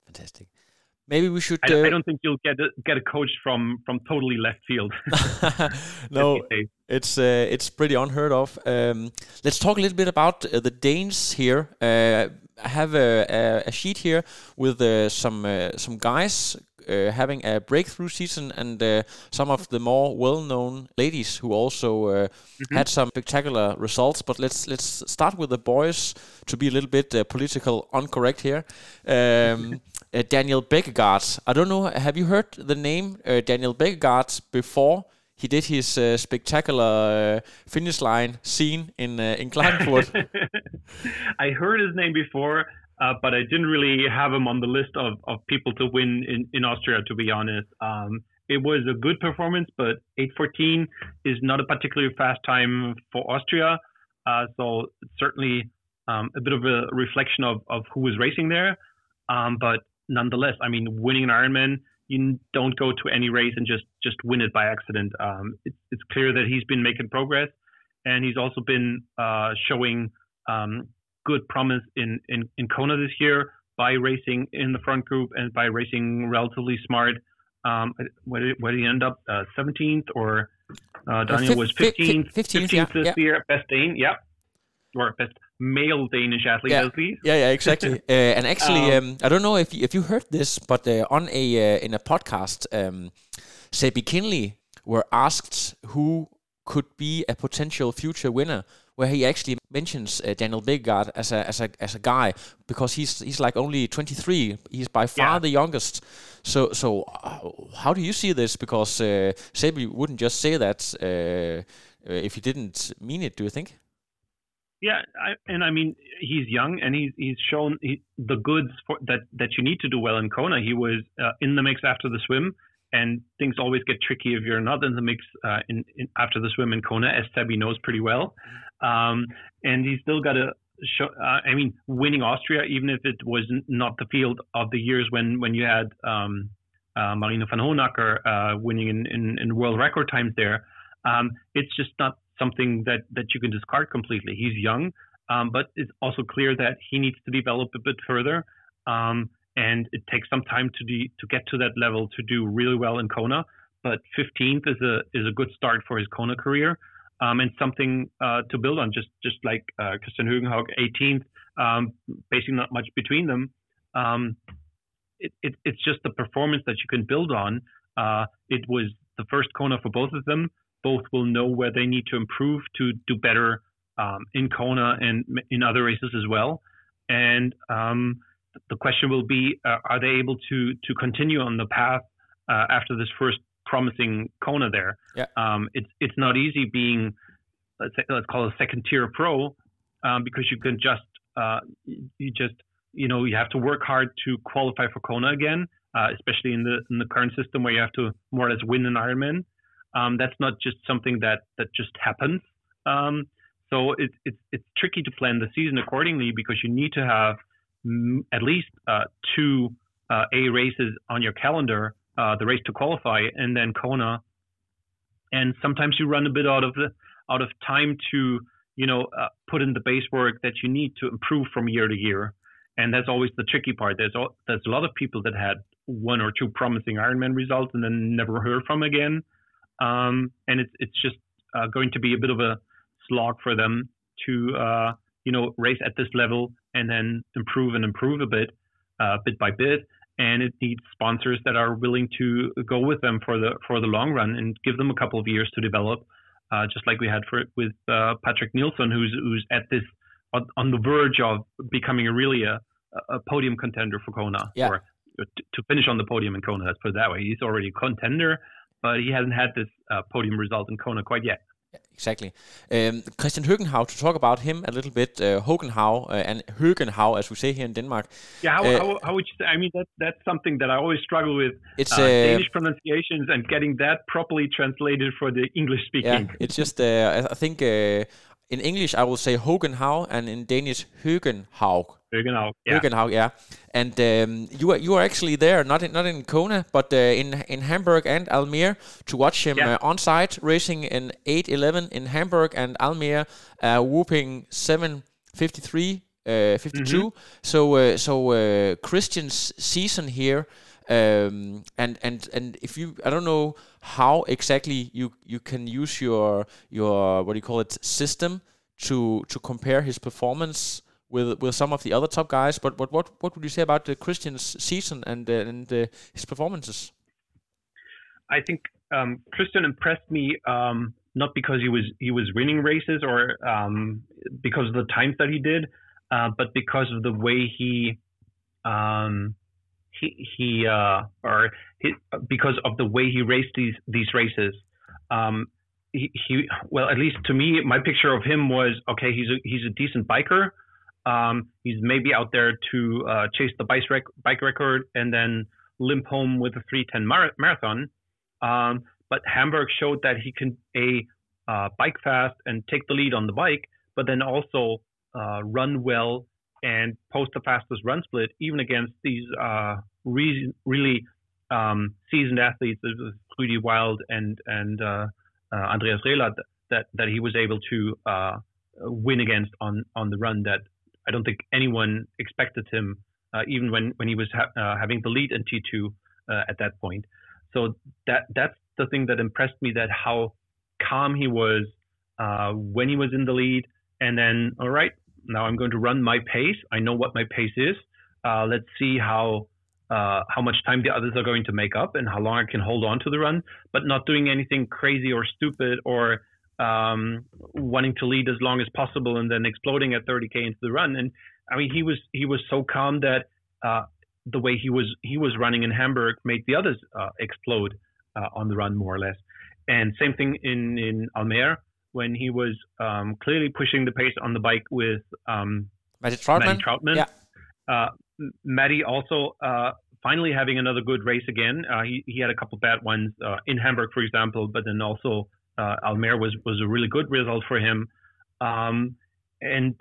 fantastic. Maybe we should. I, uh, I, don't think you'll get a, get a coach from from totally left field. no, it's uh, it's pretty unheard of. Um, let's talk a little bit about uh, the Danes here. Uh, I have a, a, sheet here with uh, some uh, some guys uh, having a breakthrough season and uh, some of the more well-known ladies who also uh, mm-hmm. had some spectacular results. But let's let's start with the boys to be a little bit political incorrect here. Um, uh, Daniel Bækkegård. I don't know. Have you heard the name uh, Daniel Bækkegård before? He did his uh, spectacular uh, finish line scene in uh, in Klagenfurt. I heard his name before, uh, but I didn't really have him on the list of, of people to win in, in Austria. To be honest, um, it was a good performance, but 8:14 is not a particularly fast time for Austria. Uh, so certainly um, a bit of a reflection of, of who was racing there. Um, but nonetheless, I mean, winning an Ironman, you don't go to any race and just just win it by accident. Um, it's it's clear that he's been making progress, and he's also been uh, showing um, good promise in, in in Kona this year by racing in the front group and by racing relatively smart. Um, where, did, where did he end up? Uh, 17th or uh, Daniel was 15th, 15th, 15th yeah, this yeah. year, best Dane, yeah, or best male Danish athlete yeah. at least. Yeah, yeah, exactly. uh, and actually, um, um, I don't know if you, if you heard this, but uh, on a uh, in a podcast, um, Sebi Kienle were asked who could be a potential future winner, where he actually mentions uh, Daniel Bækkegård as a as a as a guy because he's he's like only 23. He's by far yeah. the youngest. So so uh, how do you see this? Because uh, Sebi wouldn't just say that uh, if he didn't mean it. Do you think? Yeah, I, and I mean he's young and he's he's shown he, the goods for, that that you need to do well in Kona. He was uh, in the mix after the swim, and things always get tricky if you're not in the mix uh, in, in, after the swim in Kona, as Sebi knows pretty well. Um, and he's still got to show. Uh, I mean, winning Austria, even if it was not the field of the years when when you had um, uh, Marino Vanhoenacker uh, winning in, in, in world record times there. Um, it's just not something that, that you can discard completely. He's young, um, but it's also clear that he needs to develop a bit further. Um, and it takes some time to de- to get to that level to do really well in Kona. But 15th is a is a good start for his Kona career, um, and something uh, to build on. Just just like uh, Kristian Høgenhaug 18th, um, basically not much between them. Um, it, it, it's just the performance that you can build on. Uh, it was the first Kona for both of them both will know where they need to improve to do better um, in Kona and in other races as well. And um, the question will be: uh, Are they able to to continue on the path uh, after this first promising Kona there? Yeah. Um, it's it's not easy being let's say, let's call it a second tier pro um, because you can just uh, you just you know you have to work hard to qualify for Kona again, uh, especially in the in the current system where you have to more or less win an Ironman. Um, that's not just something that that just happens. Um, so it's it's it's tricky to plan the season accordingly because you need to have m- at least uh, two uh, A races on your calendar, uh, the race to qualify, and then Kona. And sometimes you run a bit out of the out of time to you know uh, put in the base work that you need to improve from year to year. And that's always the tricky part. There's there's a lot of people that had one or two promising Ironman results and then never heard from again. Um, and it's it's just uh, going to be a bit of a slog for them to uh, you know race at this level and then improve and improve a bit, uh, bit by bit. And it needs sponsors that are willing to go with them for the for the long run and give them a couple of years to develop, uh, just like we had for with uh, Patrik Nilsson, who's who's at this on the verge of becoming a really a, a podium contender for Kona. Yeah. Or to finish on the podium in Kona, let's put it that way. He's already a contender, but he hasn't had this uh, podium result in Kona quite yet. Exactly. Um, Kristian Høgenhaug, to talk about him a little bit, uh, uh, and Høgenhaug, as we say here in Denmark. Yeah, how, uh, how, how, would you say? I mean, that, that's something that I always struggle with. It's uh, uh, Danish pronunciations and getting that properly translated for the English speaking. Yeah, it's just, uh, I think in English I will say Høgenhaug, and in Danish Høgenhaug. Høgenhaug, yeah. Yeah. And um, you are you are actually there, not in not in Kona, but uh, in in Hamburg and Almere to watch him yeah. uh, on site racing in 8:11 in Hamburg and Almere, uh, whooping 7:53, uh, 52. Mm-hmm. So uh, so uh, Kristian's season here. Um, and and and if you, I don't know how exactly you you can use your your what do you call it system to to compare his performance with with some of the other top guys. But what what what would you say about the Kristian's season and uh, and uh, his performances? I think um, Kristian impressed me um, not because he was he was winning races or um, because of the times that he did, uh, but because of the way he um, he he uh, or he, because of the way he raced these these races. Um, he, he well at least to me my picture of him was okay he's a he's a decent biker um, he's maybe out there to uh, chase the bike, rec- bike record and then limp home with a 310 mar- marathon. Um, but Hamburg showed that he can a uh, bike fast and take the lead on the bike, but then also uh, run well and post the fastest run split, even against these uh, re- really um, seasoned athletes, Ruedi Wild and and uh, uh, Andreas Raelert, that that he was able to win against on on the run. That I don't think anyone expected him, uh, even when when he was ha- uh, having the lead in T2 at that point. So that that's the thing that impressed me. That how calm he was when he was in the lead, and then all right, now I'm going to run my pace. I know what my pace is. Uh, let's see how uh, how much time the others are going to make up and how long I can hold on to the run, but not doing anything crazy or stupid or um, wanting to lead as long as possible and then exploding at 30k into the run. And I mean, he was he was so calm that uh, the way he was he was running in Hamburg made the others uh, explode uh, on the run more or less. And same thing in in Almere when he was um, clearly pushing the pace on the bike with um, Matty Trautman. Matty Trautman. Yeah. Uh, Matty also uh, finally having another good race again. Uh, he, he had a couple bad ones uh, in Hamburg, for example, but then also uh, Almere was was a really good result for him. Um, and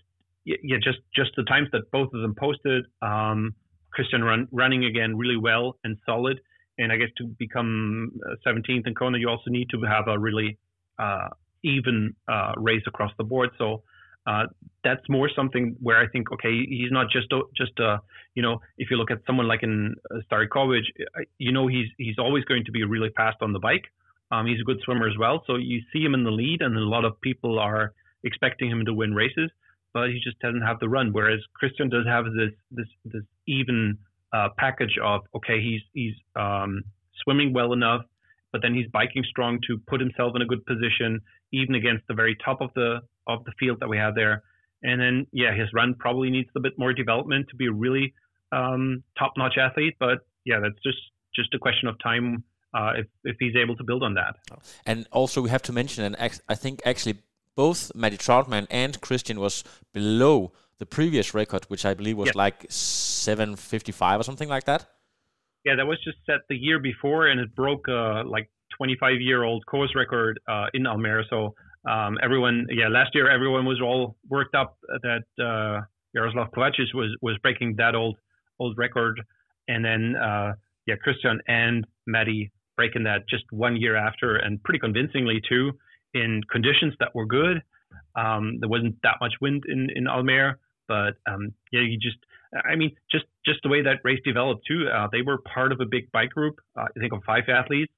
yeah, just just the times that both of them posted. Um, Kristian run, running again really well and solid. And I guess to become 17th uh, in Kona, you also need to have a really uh, even uh, race across the board. So uh, that's more something where I think, okay, he's not just just a, you know, if you look at someone like in uh, Starykowicz, you know, he's he's always going to be really fast on the bike. Um, he's a good swimmer as well, so you see him in the lead, and a lot of people are expecting him to win races, but he just doesn't have the run. Whereas Kristian does have this this this even uh, package of okay, he's he's um, swimming well enough, but then he's biking strong to put himself in a good position even against the very top of the of the field that we have there. And then yeah, his run probably needs a bit more development to be a really um, top-notch athlete. But yeah, that's just just a question of time uh, if if he's able to build on that. And also we have to mention, and I think actually both Matty Trautman and Kristian was below the previous record, which I believe was yes. like 755 or something like that. Yeah, that was just set the year before, and it broke uh, like 25 year old course record uh, in Almere. So um, everyone, yeah, last year everyone was all worked up that uh, Jaroslav Kovacic was was breaking that old old record, and then uh, yeah, Kristian and Matty breaking that just one year after, and pretty convincingly too, in conditions that were good. Um, there wasn't that much wind in in Almere, but um, yeah, you just. I mean, just just the way that race developed too. Uh, they were part of a big bike group. Uh, I think of five athletes,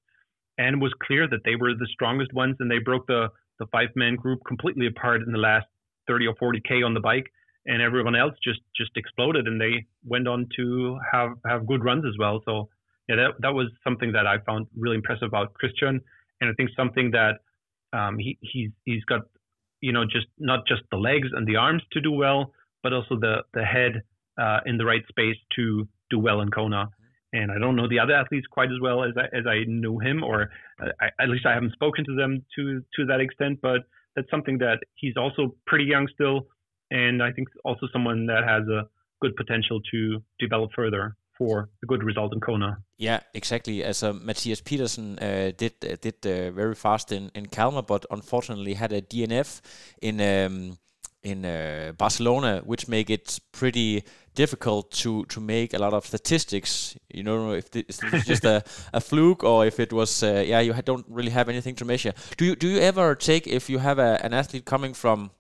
and it was clear that they were the strongest ones and they broke the, the five man group completely apart in the last 30 or 40k on the bike and everyone else just just exploded and they went on to have have good runs as well so yeah that, that was something that i found really impressive about kristian. And i think something that um, he he's he's got you know just not just the legs and the arms to do well but also the the head uh, in the right space to do well in kona. And I don't know the other athletes quite as well as I, as I knew him, or uh, I, at least I haven't spoken to them to to that extent. But that's something that he's also pretty young still, and I think also someone that has a good potential to develop further for a good result in Kona. Yeah, exactly. As uh, Matthias Petersen uh, did uh, did uh, very fast in in Kalmar, but unfortunately had a DNF in. Um, in uh, Barcelona, which make it pretty difficult to to make a lot of statistics. You know, if it's just a, a fluke or if it was, uh, yeah, you don't really have anything to measure. Do you do you ever take if you have a, an athlete coming from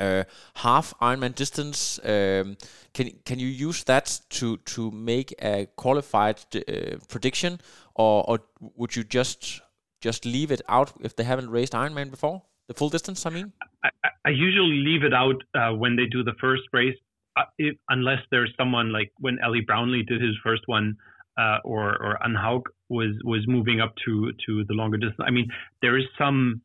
uh, half Ironman distance? Um, can can you use that to to make a qualified uh, prediction, or, or would you just just leave it out if they haven't raced Ironman before? The full distance, I mean. I, I usually leave it out uh, when they do the first race, uh, if, unless there's someone like when Ali Brownlee did his first one, uh, or or Anne Haug was was moving up to to the longer distance. I mean, there is some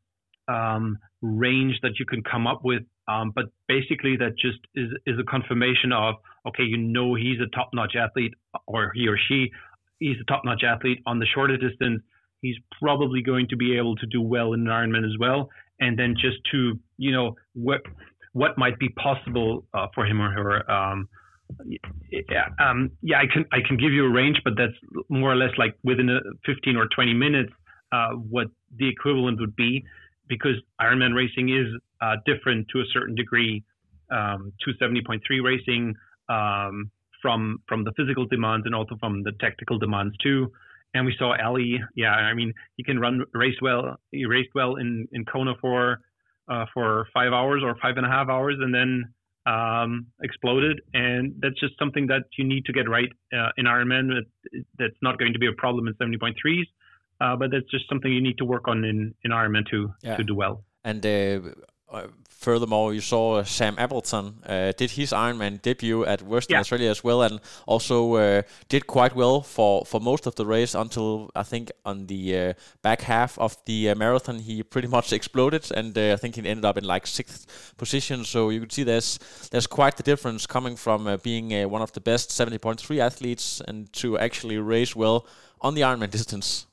um, range that you can come up with, um, but basically that just is is a confirmation of okay, you know he's a top notch athlete, or he or she he's a top notch athlete on the shorter distance. He's probably going to be able to do well in an Ironman as well and then just to you know what what might be possible uh, for him or her. Um, yeah, um, yeah, I can I can give you a range, but that's more or less like within a 15 or 20 minutes uh, what the equivalent would be, because Ironman racing is uh, different to a certain degree um, to 70.3 racing um, from from the physical demands and also from the technical demands too. And we saw Ali. Yeah, I mean, he can run race well. He raced well in in Kona for uh, for five hours or five and a half hours, and then um, exploded. And that's just something that you need to get right uh, in Ironman. That's not going to be a problem in 70.3s, uh, but that's just something you need to work on in in Ironman to yeah. to do well. And uh, uh, furthermore, you saw Sam Appleton uh, did his Ironman debut at Western yeah. Australia as well, and also uh, did quite well for, for most of the race until I think on the uh, back half of the uh, marathon he pretty much exploded, and uh, I think he ended up in like sixth position. So you can see there's there's quite the difference coming from being one of the best 70.3 athletes and to actually race well on the Ironman distance.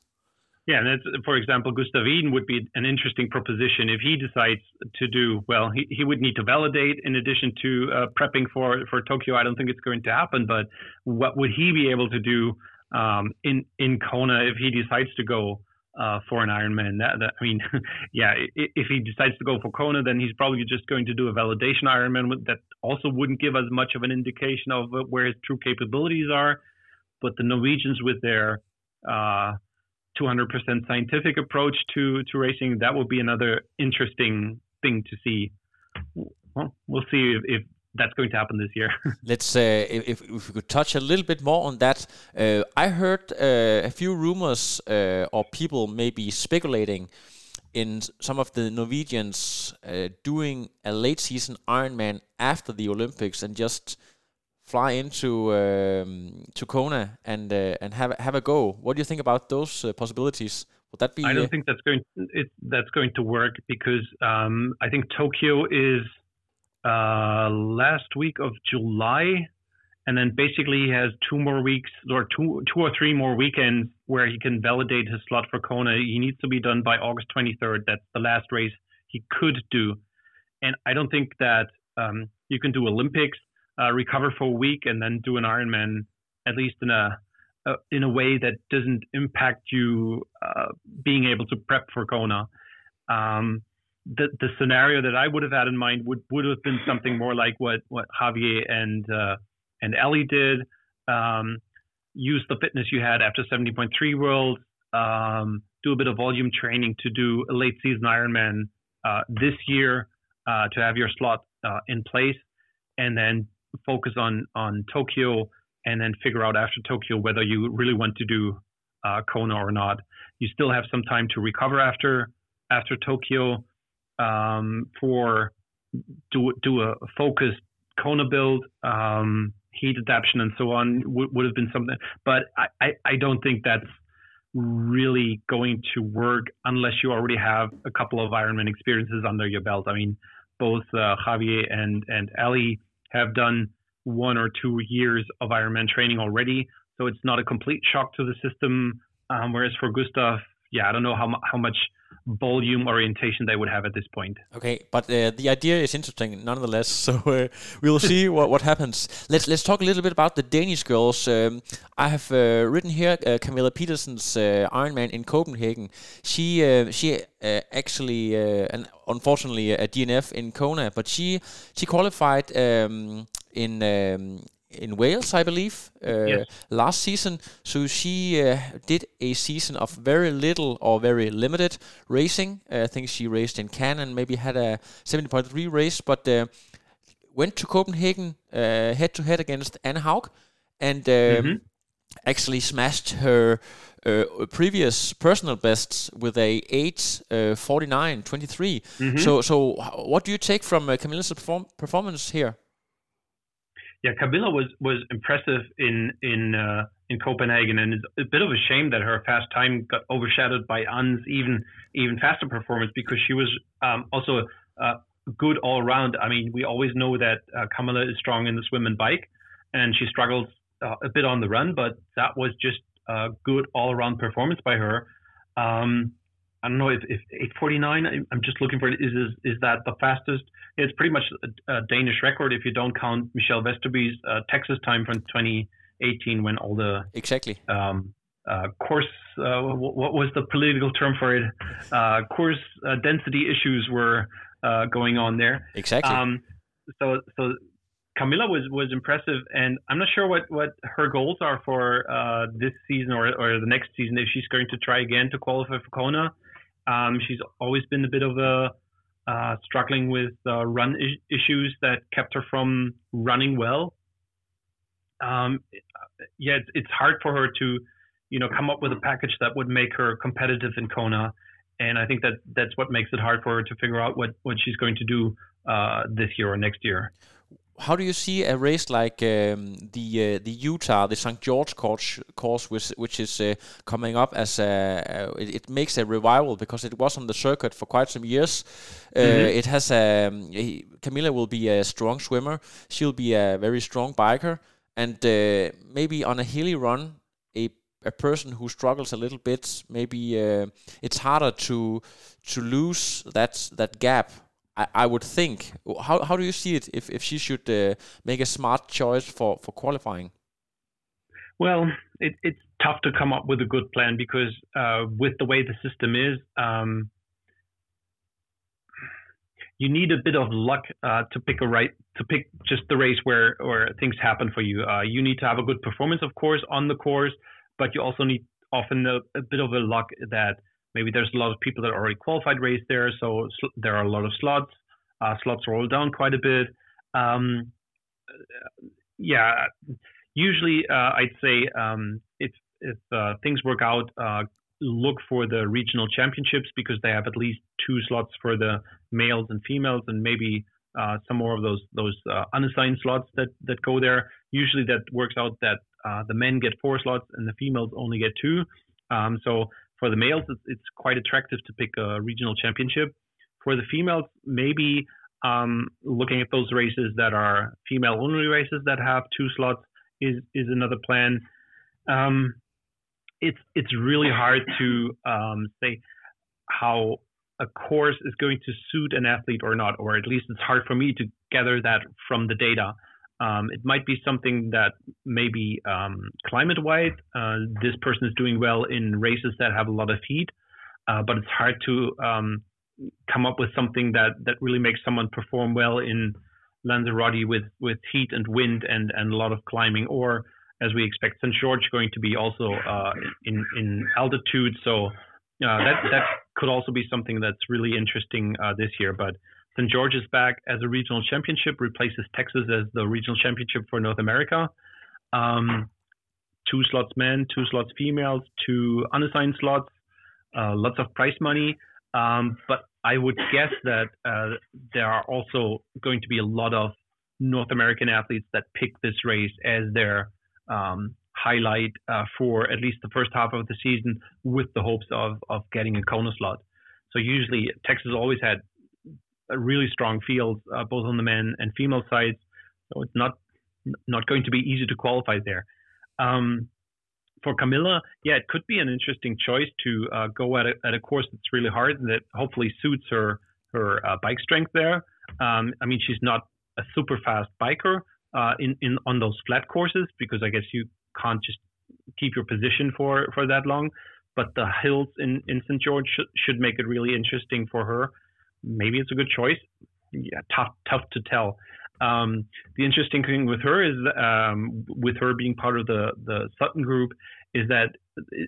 Yeah, and for example, Gustav Iden would be an interesting proposition if he decides to do well. He, he would need to validate in addition to uh, prepping for for Tokyo. I don't think it's going to happen, but what would he be able to do um, in in Kona if he decides to go uh, for an Ironman? That, that, I mean, yeah, if he decides to go for Kona, then he's probably just going to do a validation Ironman that also wouldn't give us much of an indication of where his true capabilities are. But the Norwegians with their uh, 200% scientific approach to to racing, that would be another interesting thing to see. Well, we'll see if, if that's going to happen this year. Let's uh, if, if we could touch a little bit more on that. Uh, I heard uh, a few rumors uh, or people maybe speculating in some of the Norwegians uh, doing a late season Ironman after the Olympics and just fly into um, to Kona and uh, and have have a go. What do you think about those uh, possibilities? Would that be? I don't think that's going it, that's going to work because um, I think Tokyo is uh, last week of July, and then basically he has two more weeks or two two or three more weekends where he can validate his slot for Kona. He needs to be done by August 23rd. That's the last race he could do, and I don't think that um, you can do Olympics uh, recover for a week and then do an Ironman at least in a, a in a way that doesn't impact you uh, being able to prep for Kona. Um, the the scenario that I would have had in mind would would have been something more like what what Javier and uh, and Ali did. Um, use the fitness you had after 70.3 World. Um, do a bit of volume training to do a late season Ironman uh, this year uh, to have your slot uh, in place, and then focus on on Tokyo and then figure out after Tokyo whether you really want to do uh, Kona or not. You still have some time to recover after after Tokyo um, for do do a focused Kona build, um, heat adaptation, and so on would, would have been something. But I, I, I don't think that's really going to work unless you already have a couple of Ironman experiences under your belt. I mean, both uh, Javier and and Ali have done one or two years of Ironman training already. So it's not a complete shock to the system. Um, whereas for Gustav, yeah, I don't know how, how much volume orientation they would have at this point. Okay, but uh, the idea is interesting nonetheless. So uh, we'll see what, what happens. Let's let's talk a little bit about the Danish girls. Um, I have uh, written here uh, Camilla Pedersen's uh, Ironman in Copenhagen. She uh, she actually and unfortunately a DNF in Kona, but she she qualified um, in um, in Wales, I believe, uh, yes. last season. So she uh, did a season of very little or very limited racing. Uh, I think she raced in Cannes and maybe had a 70.3 race, but uh, went to Copenhagen head to head against Anne Haug and um, mm-hmm. actually smashed her. Uh, previous personal bests with a 8 uh, 49 23 mm-hmm. so so what do you take from uh, Camilla's perform- performance here yeah, Camilla was was impressive in in uh, in Copenhagen, and it's a bit of a shame that her fast time got overshadowed by Anne's even even faster performance because she was um, also uh, good all around. I mean, we always know that uh, is strong in the swim and bike, and she struggles uh, a bit on the run, but that was just a good all around performance by her. Um, I don't know if, if 849. I'm just looking for it. Is is, is that the fastest? It's pretty much a, a Danish record if you don't count Michelle Vesterby's uh, Texas time from 2018 when all the exactly um, uh, course, uh, what was the political term for it? Uh, course uh, density issues were uh, going on there. Exactly. Um, so, so Camilla was was impressive, and I'm not sure what what her goals are for uh, this season or or the next season. If she's going to try again to qualify for Kona, um, she's always been a bit of a struggling with run I- issues that kept her from running well. Um, yeah, it's, it's hard for her to you know, come up with a package that would make her competitive in Kona. And I think that that's what makes it hard for her to figure out what, what she's going to do uh, this year or next year. How do you see a race like um, the uh, the Utah, the St. George course, course which, which is uh, coming up as a, it, it, makes a revival because it was on the circuit for quite some years. Uh, mm-hmm. It has a um, Camilla will be a strong swimmer. She'll be a very strong biker, and uh, maybe on a hilly run, a a person who struggles a little bit, maybe uh, it's harder to to lose that that gap. I, I, would think. How how do you see it if if she should uh, make a smart choice for for qualifying? Well, it, it's tough to come up with a good plan because uh, with the way the system is. Um, you need a bit of luck uh, to pick a right to pick just the race where where things happen for you. Uh, you need to have a good performance, of course, on the course but you also need often a, a, bit of a luck that maybe there's a lot of people that are already qualified race there, so sl- there are a lot of slots. Uh, slots roll down quite a bit. Um, yeah, usually uh, I'd say um, if if uh, things work out, uh, look for the regional championships because they have at least two slots for the males and females, and maybe uh, some more of those those uh, unassigned slots that that go there. Usually that works out that the men get four slots and the females only get two. Um, so for the males, it's, it's, quite attractive to pick a regional championship. For the females, maybe um, looking at those races that are female only races that have two slots is is another plan. Um, it's it's really hard to um, say how a course is going to suit an athlete or not, or at least it's hard for me to gather that from the data. Um, it might be something that maybe um, climate wise, uh, this person is doing well in races that have a lot of heat, uh, but it's hard to um, come up with something that, that really makes someone perform well in Lanzarote with, with heat and wind and, and a lot of climbing, or as we expect, St. George going to be also uh, in, in altitude. So uh, that, that could also be something that's really interesting uh, this year. But St. George is back as a regional championship, replaces Texas as the regional championship for North America. Um, two slots men, two slots females, two unassigned slots, uh, lots of prize money. Um, but I would guess that uh, there are also going to be a lot of North American athletes that pick this race as their um, highlight uh, for at least the first half of the season with the hopes of, of getting a Kona slot. So usually Texas always had really strong fields, uh, both on the men and female sides. So it's not not going to be easy to qualify there. Um, for Camilla, yeah, it could be an interesting choice to uh, go at a, at a course that's really hard and that hopefully suits her her uh, bike strength there. Um, I mean, she's not a super fast biker uh, in in on those flat courses because I guess you can't just keep your position for for that long. But the hills in in St George should, should make it really interesting for her maybe it's a good choice. Yeah, tough tough to tell. Um, the interesting thing with her is, um, with her being part of the the Sutton group, is that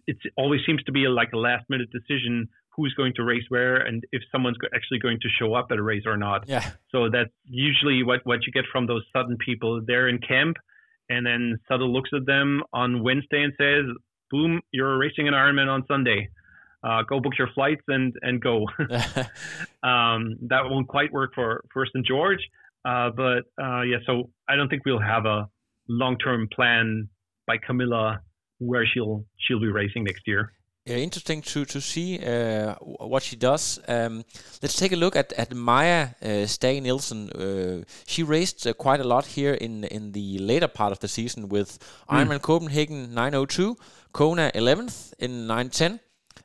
it always seems to be a, like a last minute decision who's going to race where and if someone's actually going to show up at a race or not. Yeah. So that's usually what what you get from those Sutton people. They're in camp, and then Sutton looks at them on Wednesday and says, "Boom, you're racing an Ironman on Sunday." Uh, go book your flights and and go. um, that won't quite work for for St. George, uh, but uh, yeah. So I don't think we'll have a long term plan by Camilla where she'll she'll be racing next year. Yeah, interesting to to see uh, what she does. Um, let's take a look at at Maja uh, Stage Nielsen. Uh, she raced uh, quite a lot here in in the later part of the season with mm. Ironman Copenhagen 902, Kona 11th in 910,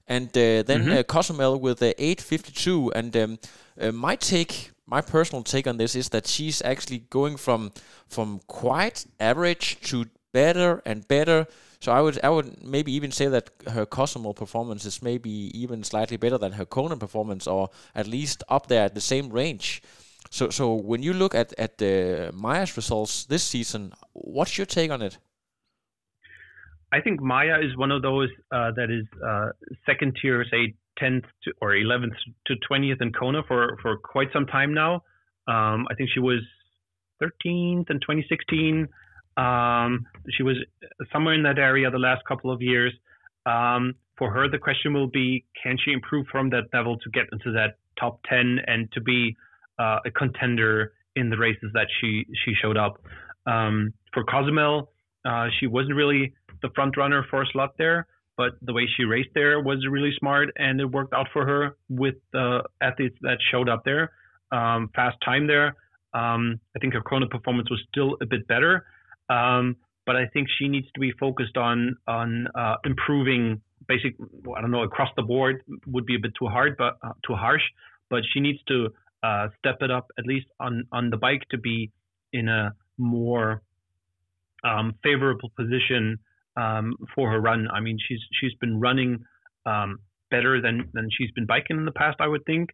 and uh, then mm-hmm. uh, Cozumel with uh, 852. And um, uh, my take, my personal take on this is that she's actually going from from quite average to better and better. So I would I would maybe even say that her Cozumel performance is maybe even slightly better than her Kona performance, or at least up there at the same range. So so when you look at at uh, Maya's results this season, what's your take on it? I think Maya is one of those uh, that is uh, second tier, say 10th to, or 11th to 20th in Kona for for quite some time now. Um, I think she was 13th in 2016. Um, she was somewhere in that area the last couple of years. Um, for her, the question will be: Can she improve from that level to get into that top 10 and to be uh, a contender in the races that she she showed up? Um, for Cozumel, uh, she wasn't really the front runner for a slot there, but the way she raced there was really smart, and it worked out for her with the athletes that showed up there. Um, fast time there. Um, I think her Kona performance was still a bit better, um, but I think she needs to be focused on on uh, improving. Basic, I don't know, across the board would be a bit too hard, but uh, too harsh. But she needs to uh, step it up at least on on the bike to be in a more um, favorable position um, for her run. I mean, she's she's been running um, better than than she's been biking in the past, I would think.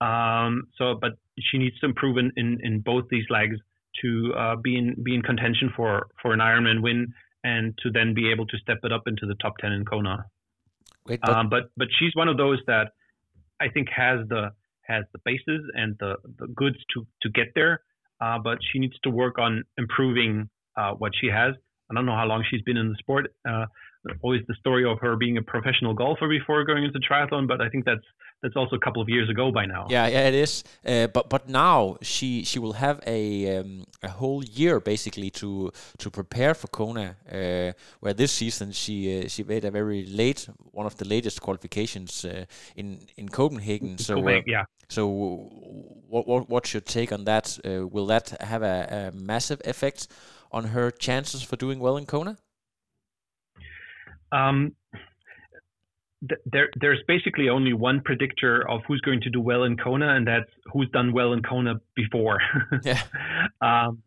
Um, so, but she needs to improve in, in, in both these legs to uh, be in be in contention for for an Ironman win and to then be able to step it up into the top ten in Kona. Wait, but, um, but but she's one of those that I think has the has the bases and the, the goods to to get there. Uh, but she needs to work on improving uh, what she has. I don't know how long she's been in the sport. Uh, always the story of her being a professional golfer before going into triathlon, but I think that's that's also a couple of years ago by now. Yeah, yeah, it is. Uh, but but now she she will have a um, a whole year basically to to prepare for Kona. Uh, where this season she uh, she made a very late one of the latest qualifications uh, in in Copenhagen. So Copenhagen, uh, yeah. So what what what's your take on that? Uh, will that have a, a massive effect on her chances for doing well in Kona? Um, th- there, there's basically only one predictor of who's going to do well in Kona, and that's who's done well in Kona before. yeah. Um,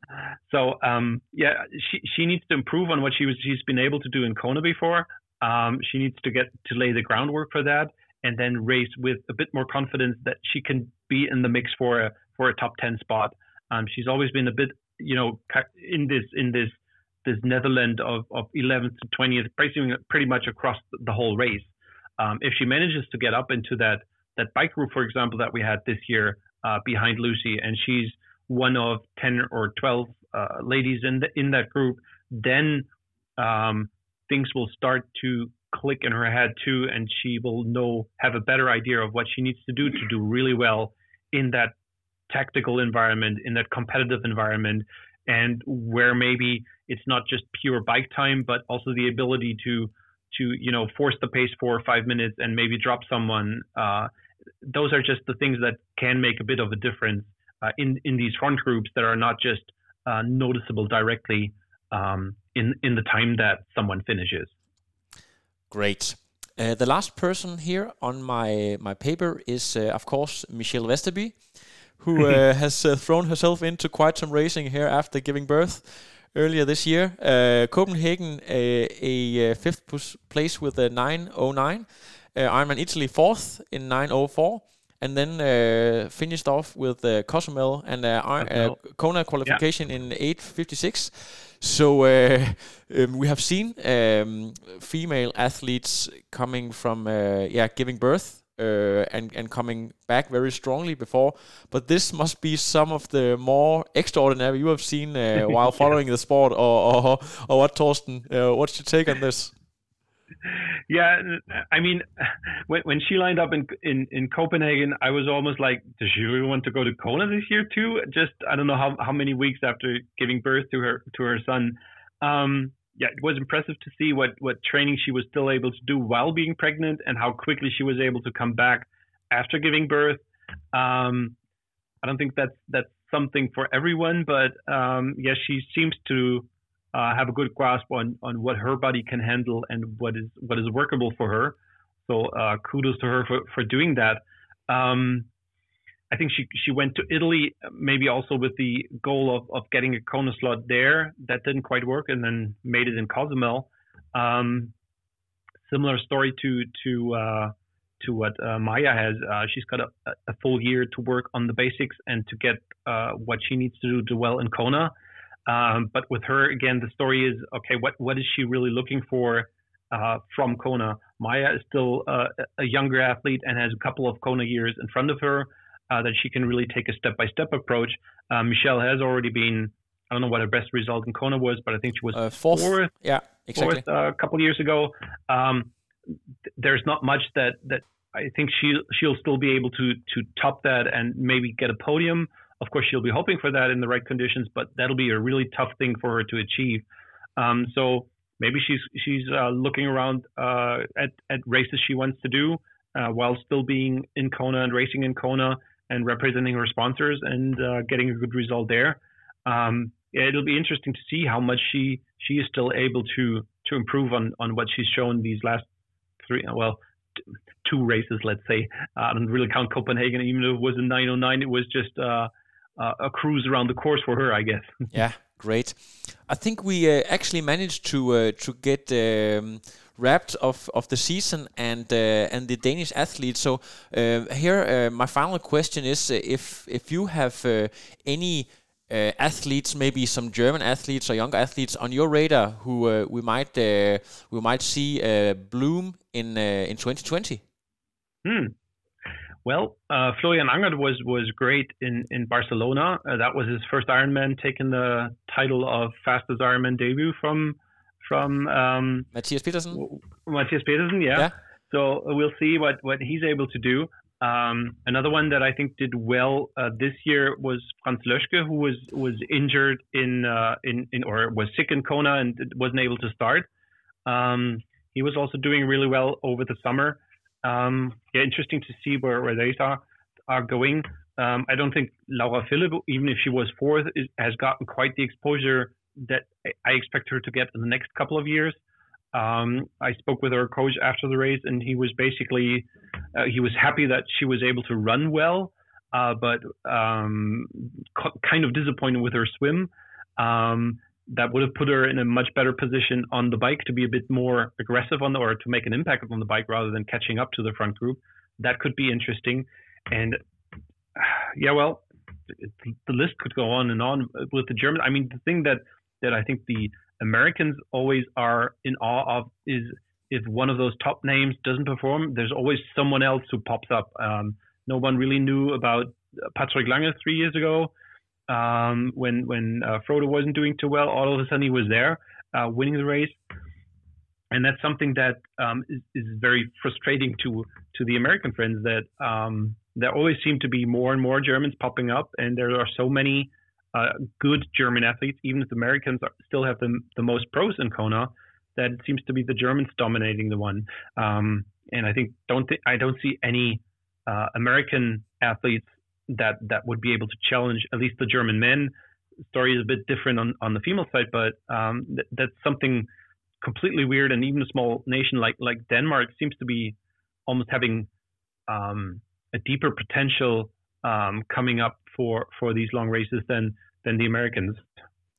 so um, yeah, she she needs to improve on what she was she's been able to do in Kona before. Um, she needs to get to lay the groundwork for that, and then race with a bit more confidence that she can be in the mix for a for a top ten spot. Um, she's always been a bit, you know, in this in this this Netherlands of, of 11th to 20th, pricing pretty much across the whole race. Um, if she manages to get up into that that bike group, for example, that we had this year uh, behind Lucy, and she's one of 10 or 12 uh, ladies in the, in that group, then um, things will start to click in her head too, and she will know have a better idea of what she needs to do to do really well in that tactical environment, in that competitive environment, and where maybe it's not just pure bike time, but also the ability to to you know force the pace for five minutes and maybe drop someone. Uh, those are just the things that can make a bit of a difference uh, in in these front groups that are not just uh, noticeable directly um, in in the time that someone finishes. Great. Uh, the last person here on my my paper is, uh, of course, Michelle Vesterby, who uh, has uh, thrown herself into quite some racing here after giving birth earlier this year. Uh, Copenhagen, a, a, fifth place with a 909. Uh, Ironman Italy fourth in 904 and then uh, finished off with uh, Cozumel and uh, uh, Kona qualification yeah. in 8:56. So uh, um, we have seen um, female athletes coming from uh, yeah giving birth uh, and and coming back very strongly before. But this must be some of the more extraordinary you have seen uh, while following the sport, or or, or what, Thorsten? Uh, what's your take on this? Yeah, I mean, when when she lined up in in in Copenhagen, I was almost like, does she really want to go to Kona this year too? Just I don't know how how many weeks after giving birth to her to her son. Um, yeah, it was impressive to see what what training she was still able to do while being pregnant and how quickly she was able to come back after giving birth. Um, I don't think that's that's something for everyone, but um, yes, she seems to uh, have a good grasp on on what her body can handle and what is what is workable for her. So uh, kudos to her for for doing that. Um, I think she she went to Italy maybe also with the goal of, of getting a Kona slot there. That didn't quite work, and then made it in Cozumel. Um, similar story to to uh, to what uh, Maya has. Uh, she's got a, a, full year to work on the basics and to get uh, what she needs to do to well in Kona. Um, but with her, again, the story is okay. What what is she really looking for uh, from Kona? Maya is still uh, a younger athlete and has a couple of Kona years in front of her uh, that she can really take a step by step approach. Michelle has already been. I don't know what her best result in Kona was, but I think she was fourth. fourth. Yeah, exactly. Fourth, a couple years ago. Um, there's not much that that I think she she'll still be able to to top that and maybe get a podium. Of course, she'll be hoping for that in the right conditions, but that'll be a really tough thing for her to achieve. Um, so maybe she's she's uh, looking around uh, at at races she wants to do uh, while still being in Kona and racing in Kona and representing her sponsors and uh, getting a good result there. Um, it'll be interesting to see how much she she is still able to to improve on on what she's shown these last three, well, two races, let's say. Uh, I don't really count Copenhagen, even though it was a 909. It was just uh, a cruise around the course for her, I guess. yeah, great. I think we uh, actually managed to uh, to get. Um, wrapped of, of the season and uh, and the Danish athletes. So here, my final question is: if if you have any uh, athletes, maybe some German athletes or younger athletes on your radar who uh, we might uh, we might see uh, bloom in uh, in 2020? Hmm. Well, uh, Florian Angert was was great in in Barcelona. that was his first Ironman, taking the title of fastest Ironman debut from from um, Matthias Petersen. Matthias Petersen, yeah. yeah. So we'll see what what he's able to do. Um, another one that I think did well uh, this year was Franz Löschke, who was was injured in uh, in, in or was sick in Kona and wasn't able to start. Um, he was also doing really well over the summer. Um, yeah, interesting to see where, where they are are going. Um, I don't think Laura Philipp, even if she was fourth, is, has gotten quite the exposure that I expect her to get in the next couple of years. Um, I spoke with her coach after the race, and he was basically uh, he was happy that she was able to run well, uh, but um, co- kind of disappointed with her swim. Um, that would have put her in a much better position on the bike to be a bit more aggressive on the, or to make an impact on the bike rather than catching up to the front group. That could be interesting. And yeah, well, the list could go on and on with the German. I mean, the thing that that I think the Americans always are in awe of is if one of those top names doesn't perform, there's always someone else who pops up. Um, no one really knew about Patrick Lange three years ago um, when when uh, Frodo wasn't doing too well. All of a sudden, he was there, uh, winning the race, and that's something that um, is, is, very frustrating to to the American friends. That um, there always seem to be more and more Germans popping up, and there are so many uh, good German athletes, even if the Americans are, still have the, the most pros in Kona, that it seems to be the Germans dominating the one. Um, and I think don't th- I don't see any uh, American athletes that that would be able to challenge at least the German men. Story is a bit different on, on the female side, but um, th- that's something completely weird. And even a small nation like like Denmark seems to be almost having um, a deeper potential um, coming up for for these long races than than the Americans.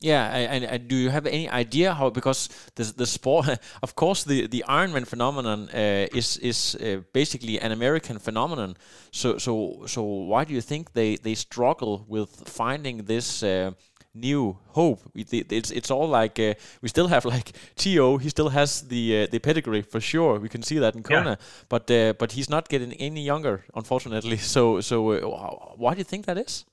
Yeah, and, and, do you have any idea how? Because the the sport, of course, the the Ironman phenomenon uh, is is uh, basically an American phenomenon. So so so why do you think they they struggle with finding this? Uh, new hope. It's it's all like uh, we still have like To. He still has the uh, the pedigree for sure. We can see that in Kona, yeah. but uh, but he's not getting any younger, unfortunately. So so uh, why do you think that is?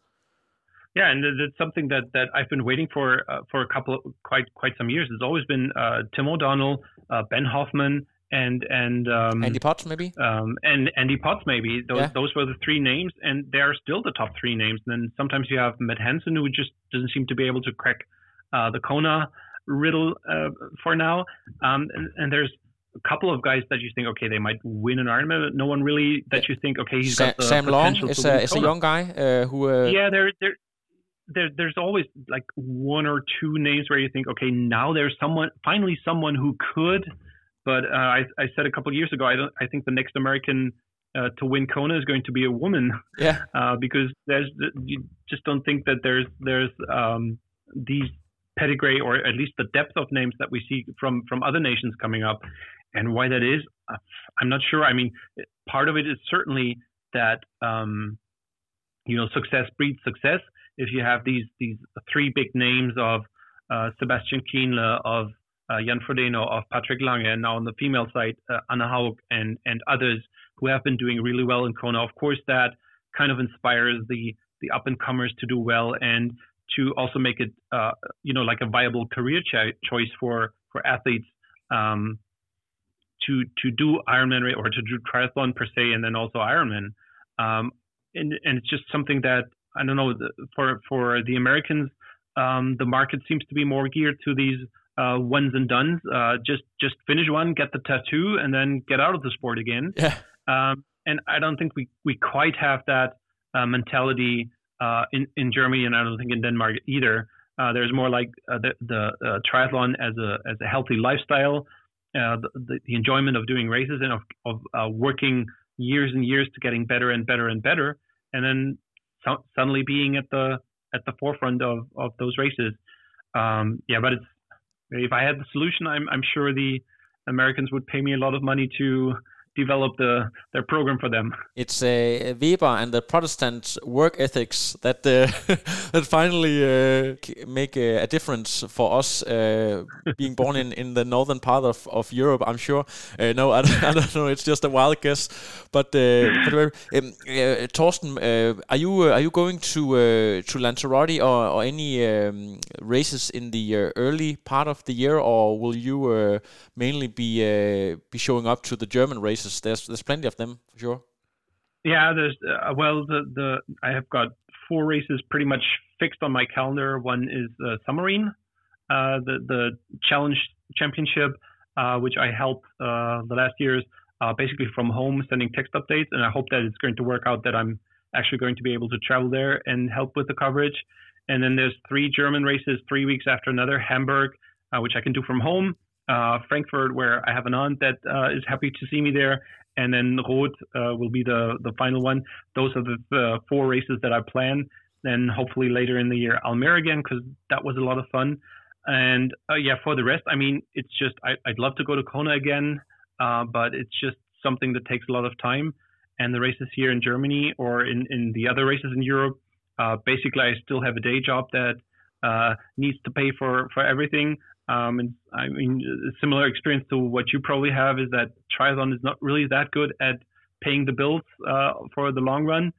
Yeah, and that's something that, that I've been waiting for uh, for a couple of, quite quite some years. It's always been uh, Tim O'Donnell, Ben Hoffman, and and um, Andy Potts maybe, um, and Andy Potts maybe. Those yeah. those were the three names, and they are still the top three names. And then sometimes you have Matt Hanson, who just doesn't seem to be able to crack uh, the Kona riddle uh, for now. Um, and, and, there's a couple of guys that you think, okay, they might win an Ironman. But no one really that you think, okay, he's Sam, got the Sam Long is a, is a young guy uh, who. Uh, yeah, there there. There, there's always like one or two names where you think, okay, now there's someone, finally someone who could but uh, I, I, said a couple years ago, I don't. I think the next American uh, to win Kona is going to be a woman. Yeah. Uh, because there's you just don't think that there's there's um, these pedigree or at least the depth of names that we see from from other nations coming up, and why that is, uh, I'm not sure. I mean, part of it is certainly that um, you know success breeds success. If you have these these three big names of uh, Sebastian Kienle, of uh, Jan Frodeno, of Patrick Lange, and now on the female side, uh, Anne Haug and and others who have been doing really well in Kona. Of course, that kind of inspires the the up and comers to do well and to also make it uh, you know like a viable career ch- choice for for athletes um, to to do Ironman or to do triathlon per se, and then also Ironman. Um, and and it's just something that I don't know for for the Americans, um, the market seems to be more geared to these uh, ones and dones. Uh, just just finish one, get the tattoo, and then get out of the sport again. Yeah. Um, and I don't think we we quite have that uh, mentality uh, in in Germany, and I don't think in Denmark either. Uh, there's more like uh, the the triathlon as a as a healthy lifestyle, the, the enjoyment of doing races and of of working years and years to getting better and better and better, and then so- suddenly being at the at the forefront of, of those races. Um, yeah, but it's if I had the solution, I'm I'm sure the Americans would pay me a lot of money to develop the their program for them. It's uh, Weber and the Protestant work ethics that uh, that finally uh, make a, a, difference for us uh, being born in, in the northern part of, of Europe. I'm sure. No, I don't, I don't, know. It's just a wild guess. But, but um, Thorsten, are you are you going to to Lanzarote or, or any um, races in the early part of the year, or will you mainly be be showing up to the German races? Races. There's there's plenty of them for sure. Yeah, there's uh, well the the I have got four races pretty much fixed on my calendar. One is uh, Samorin, uh, the the Challenge Championship, uh, which I helped uh, the last years uh, basically from home, sending text updates, and I hope that it's going to work out that I'm actually going to be able to travel there and help with the coverage. And then there's three German races, three weeks after another. Hamburg, which I can do from home uh, Frankfurt, where I have an aunt that uh, is happy to see me there, and then Roth uh, will be the the final one. Those are the, the four races that I plan. Then hopefully later in the year Almere again because that was a lot of fun. And uh, yeah, for the rest, I mean, it's just I, would love to go to Kona again, uh, but it's just something that takes a lot of time. And the races here in Germany or in, in the other races in Europe, uh, basically I still have a day job that needs to pay for for everything. Um, and I mean, a similar experience to what you probably have is that triathlon is not really that good at paying the bills uh, for the long run.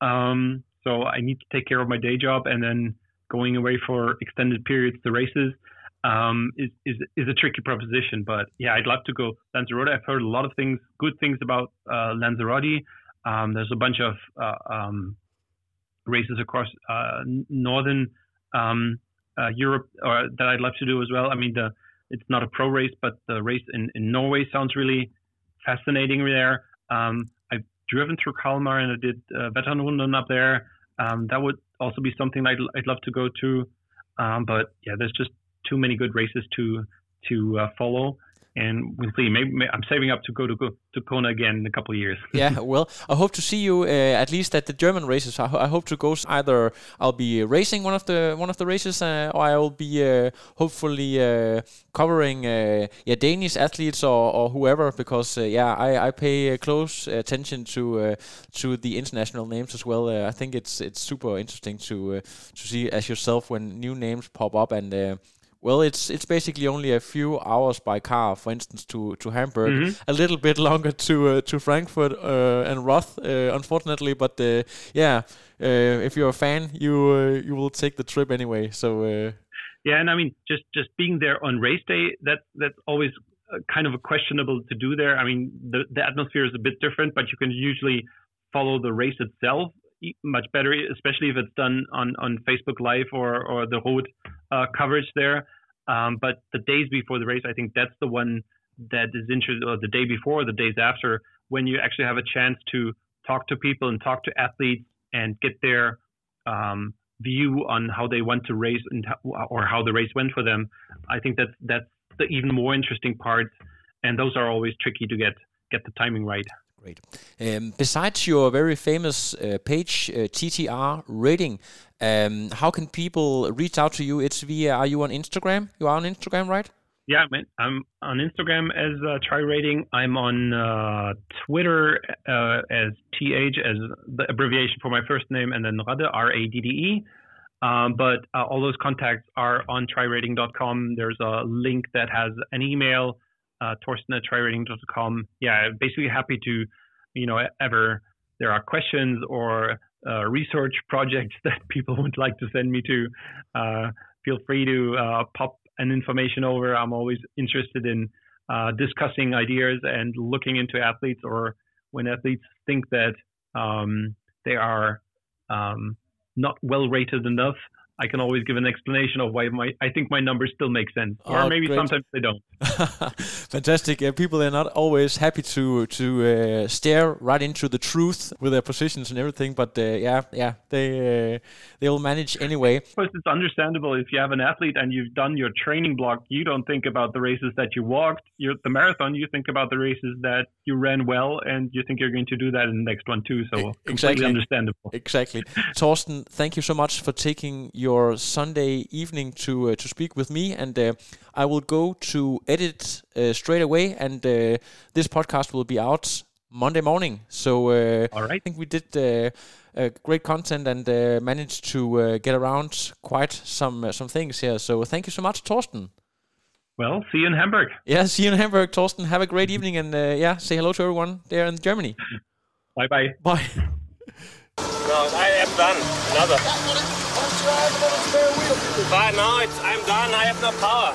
Um, so I need to take care of my day job, and then going away for extended periods to races um, is, is is a tricky proposition. But yeah, I'd love to go Lanzarote. I've heard a lot of things, good things about uh, Lanzarote. Um, there's a bunch of uh, um, races across uh, northern um, uh, Europe or that I'd love to do as well. I mean, the it's not a pro race, but the race in, in Norway sounds really fascinating there. Um, I've driven through Kalmar and I did uh, up there. Um, that would also be something I'd, I'd love to go to. Um, but yeah, there's just too many good races to to uh, follow and we'll see. Maybe, maybe, I'm saving up to go to to Kona again in a couple of years. yeah, well, I hope to see you uh, at least at the German races. I, ho- I, hope to go. Either I'll be racing one of the one of the races, uh, or I will be uh, hopefully uh, covering uh, yeah Danish athletes or, or whoever. Because uh, yeah, I, I pay close attention to to the international names as well. I think it's it's super interesting to to see as yourself when new names pop up and well, it's it's basically only a few hours by car, for instance, to to Hamburg. Mm-hmm. A little bit longer to uh, to Frankfurt uh, and Roth, uh, unfortunately. But uh, yeah, uh, if you're a fan, you uh, you will take the trip anyway. So yeah, and I mean, just just being there on race day, that that's always kind of a questionable to do there. I mean, the the atmosphere is a bit different, but you can usually follow the race itself much better, especially if it's done on, on Facebook Live or, or the road uh, coverage there. Um, but the days before the race, I think that's the one that is interesting, or the day before, or the days after, when you actually have a chance to talk to people and talk to athletes and get their um, view on how they want to race and or how the race went for them. I think that's that's the even more interesting part, and those are always tricky to get get the timing right. Great. Um, besides your very famous uh, page, uh, TTR Rating, um, how can people reach out to you? It's via, are you on Instagram? You are on Instagram, right? Yeah, I'm on Instagram as uh, Tri Rating. I'm on uh, Twitter uh, as TH, as the abbreviation for my first name, and then Radde, R A D D E. Um, but uh, all those contacts are on trirating.com. There's a link that has an email, uh, Thorsten at trirating.com. Yeah, basically happy to, you know, ever there are questions or uh, research projects that people would like to send me to, uh, feel free to uh, pop an information over. I'm always interested in uh, discussing ideas and looking into athletes or when athletes think that um, they are um, not well rated enough, I can always give an explanation of why my I think my numbers still make sense, or oh, maybe great. sometimes they don't. Fantastic! Uh, people are not always happy to to uh, stare right into the truth with their positions and everything, but uh, yeah, yeah, they uh, they will manage anyway. Of course, it's understandable if you have an athlete and you've done your training block, you don't think about the races that you walked. You're the marathon, you think about the races that you ran well, and you think you're going to do that in the next one too. So exactly. completely understandable. Exactly, Thorsten. Thank you so much for taking your your Sunday evening to uh, to speak with me, and uh, I will go to edit uh, straight away, and this podcast will be out Monday morning. So All right. I think we did great content and managed to get around quite some some things here. So thank you so much, Thorsten. Well, see you in Hamburg. Yeah, see you in Hamburg, Thorsten. Have a great evening and uh, yeah, say hello to everyone there in Germany. Bye bye. Bye. No, I am done. Another. But now it's, I'm done. I have no power.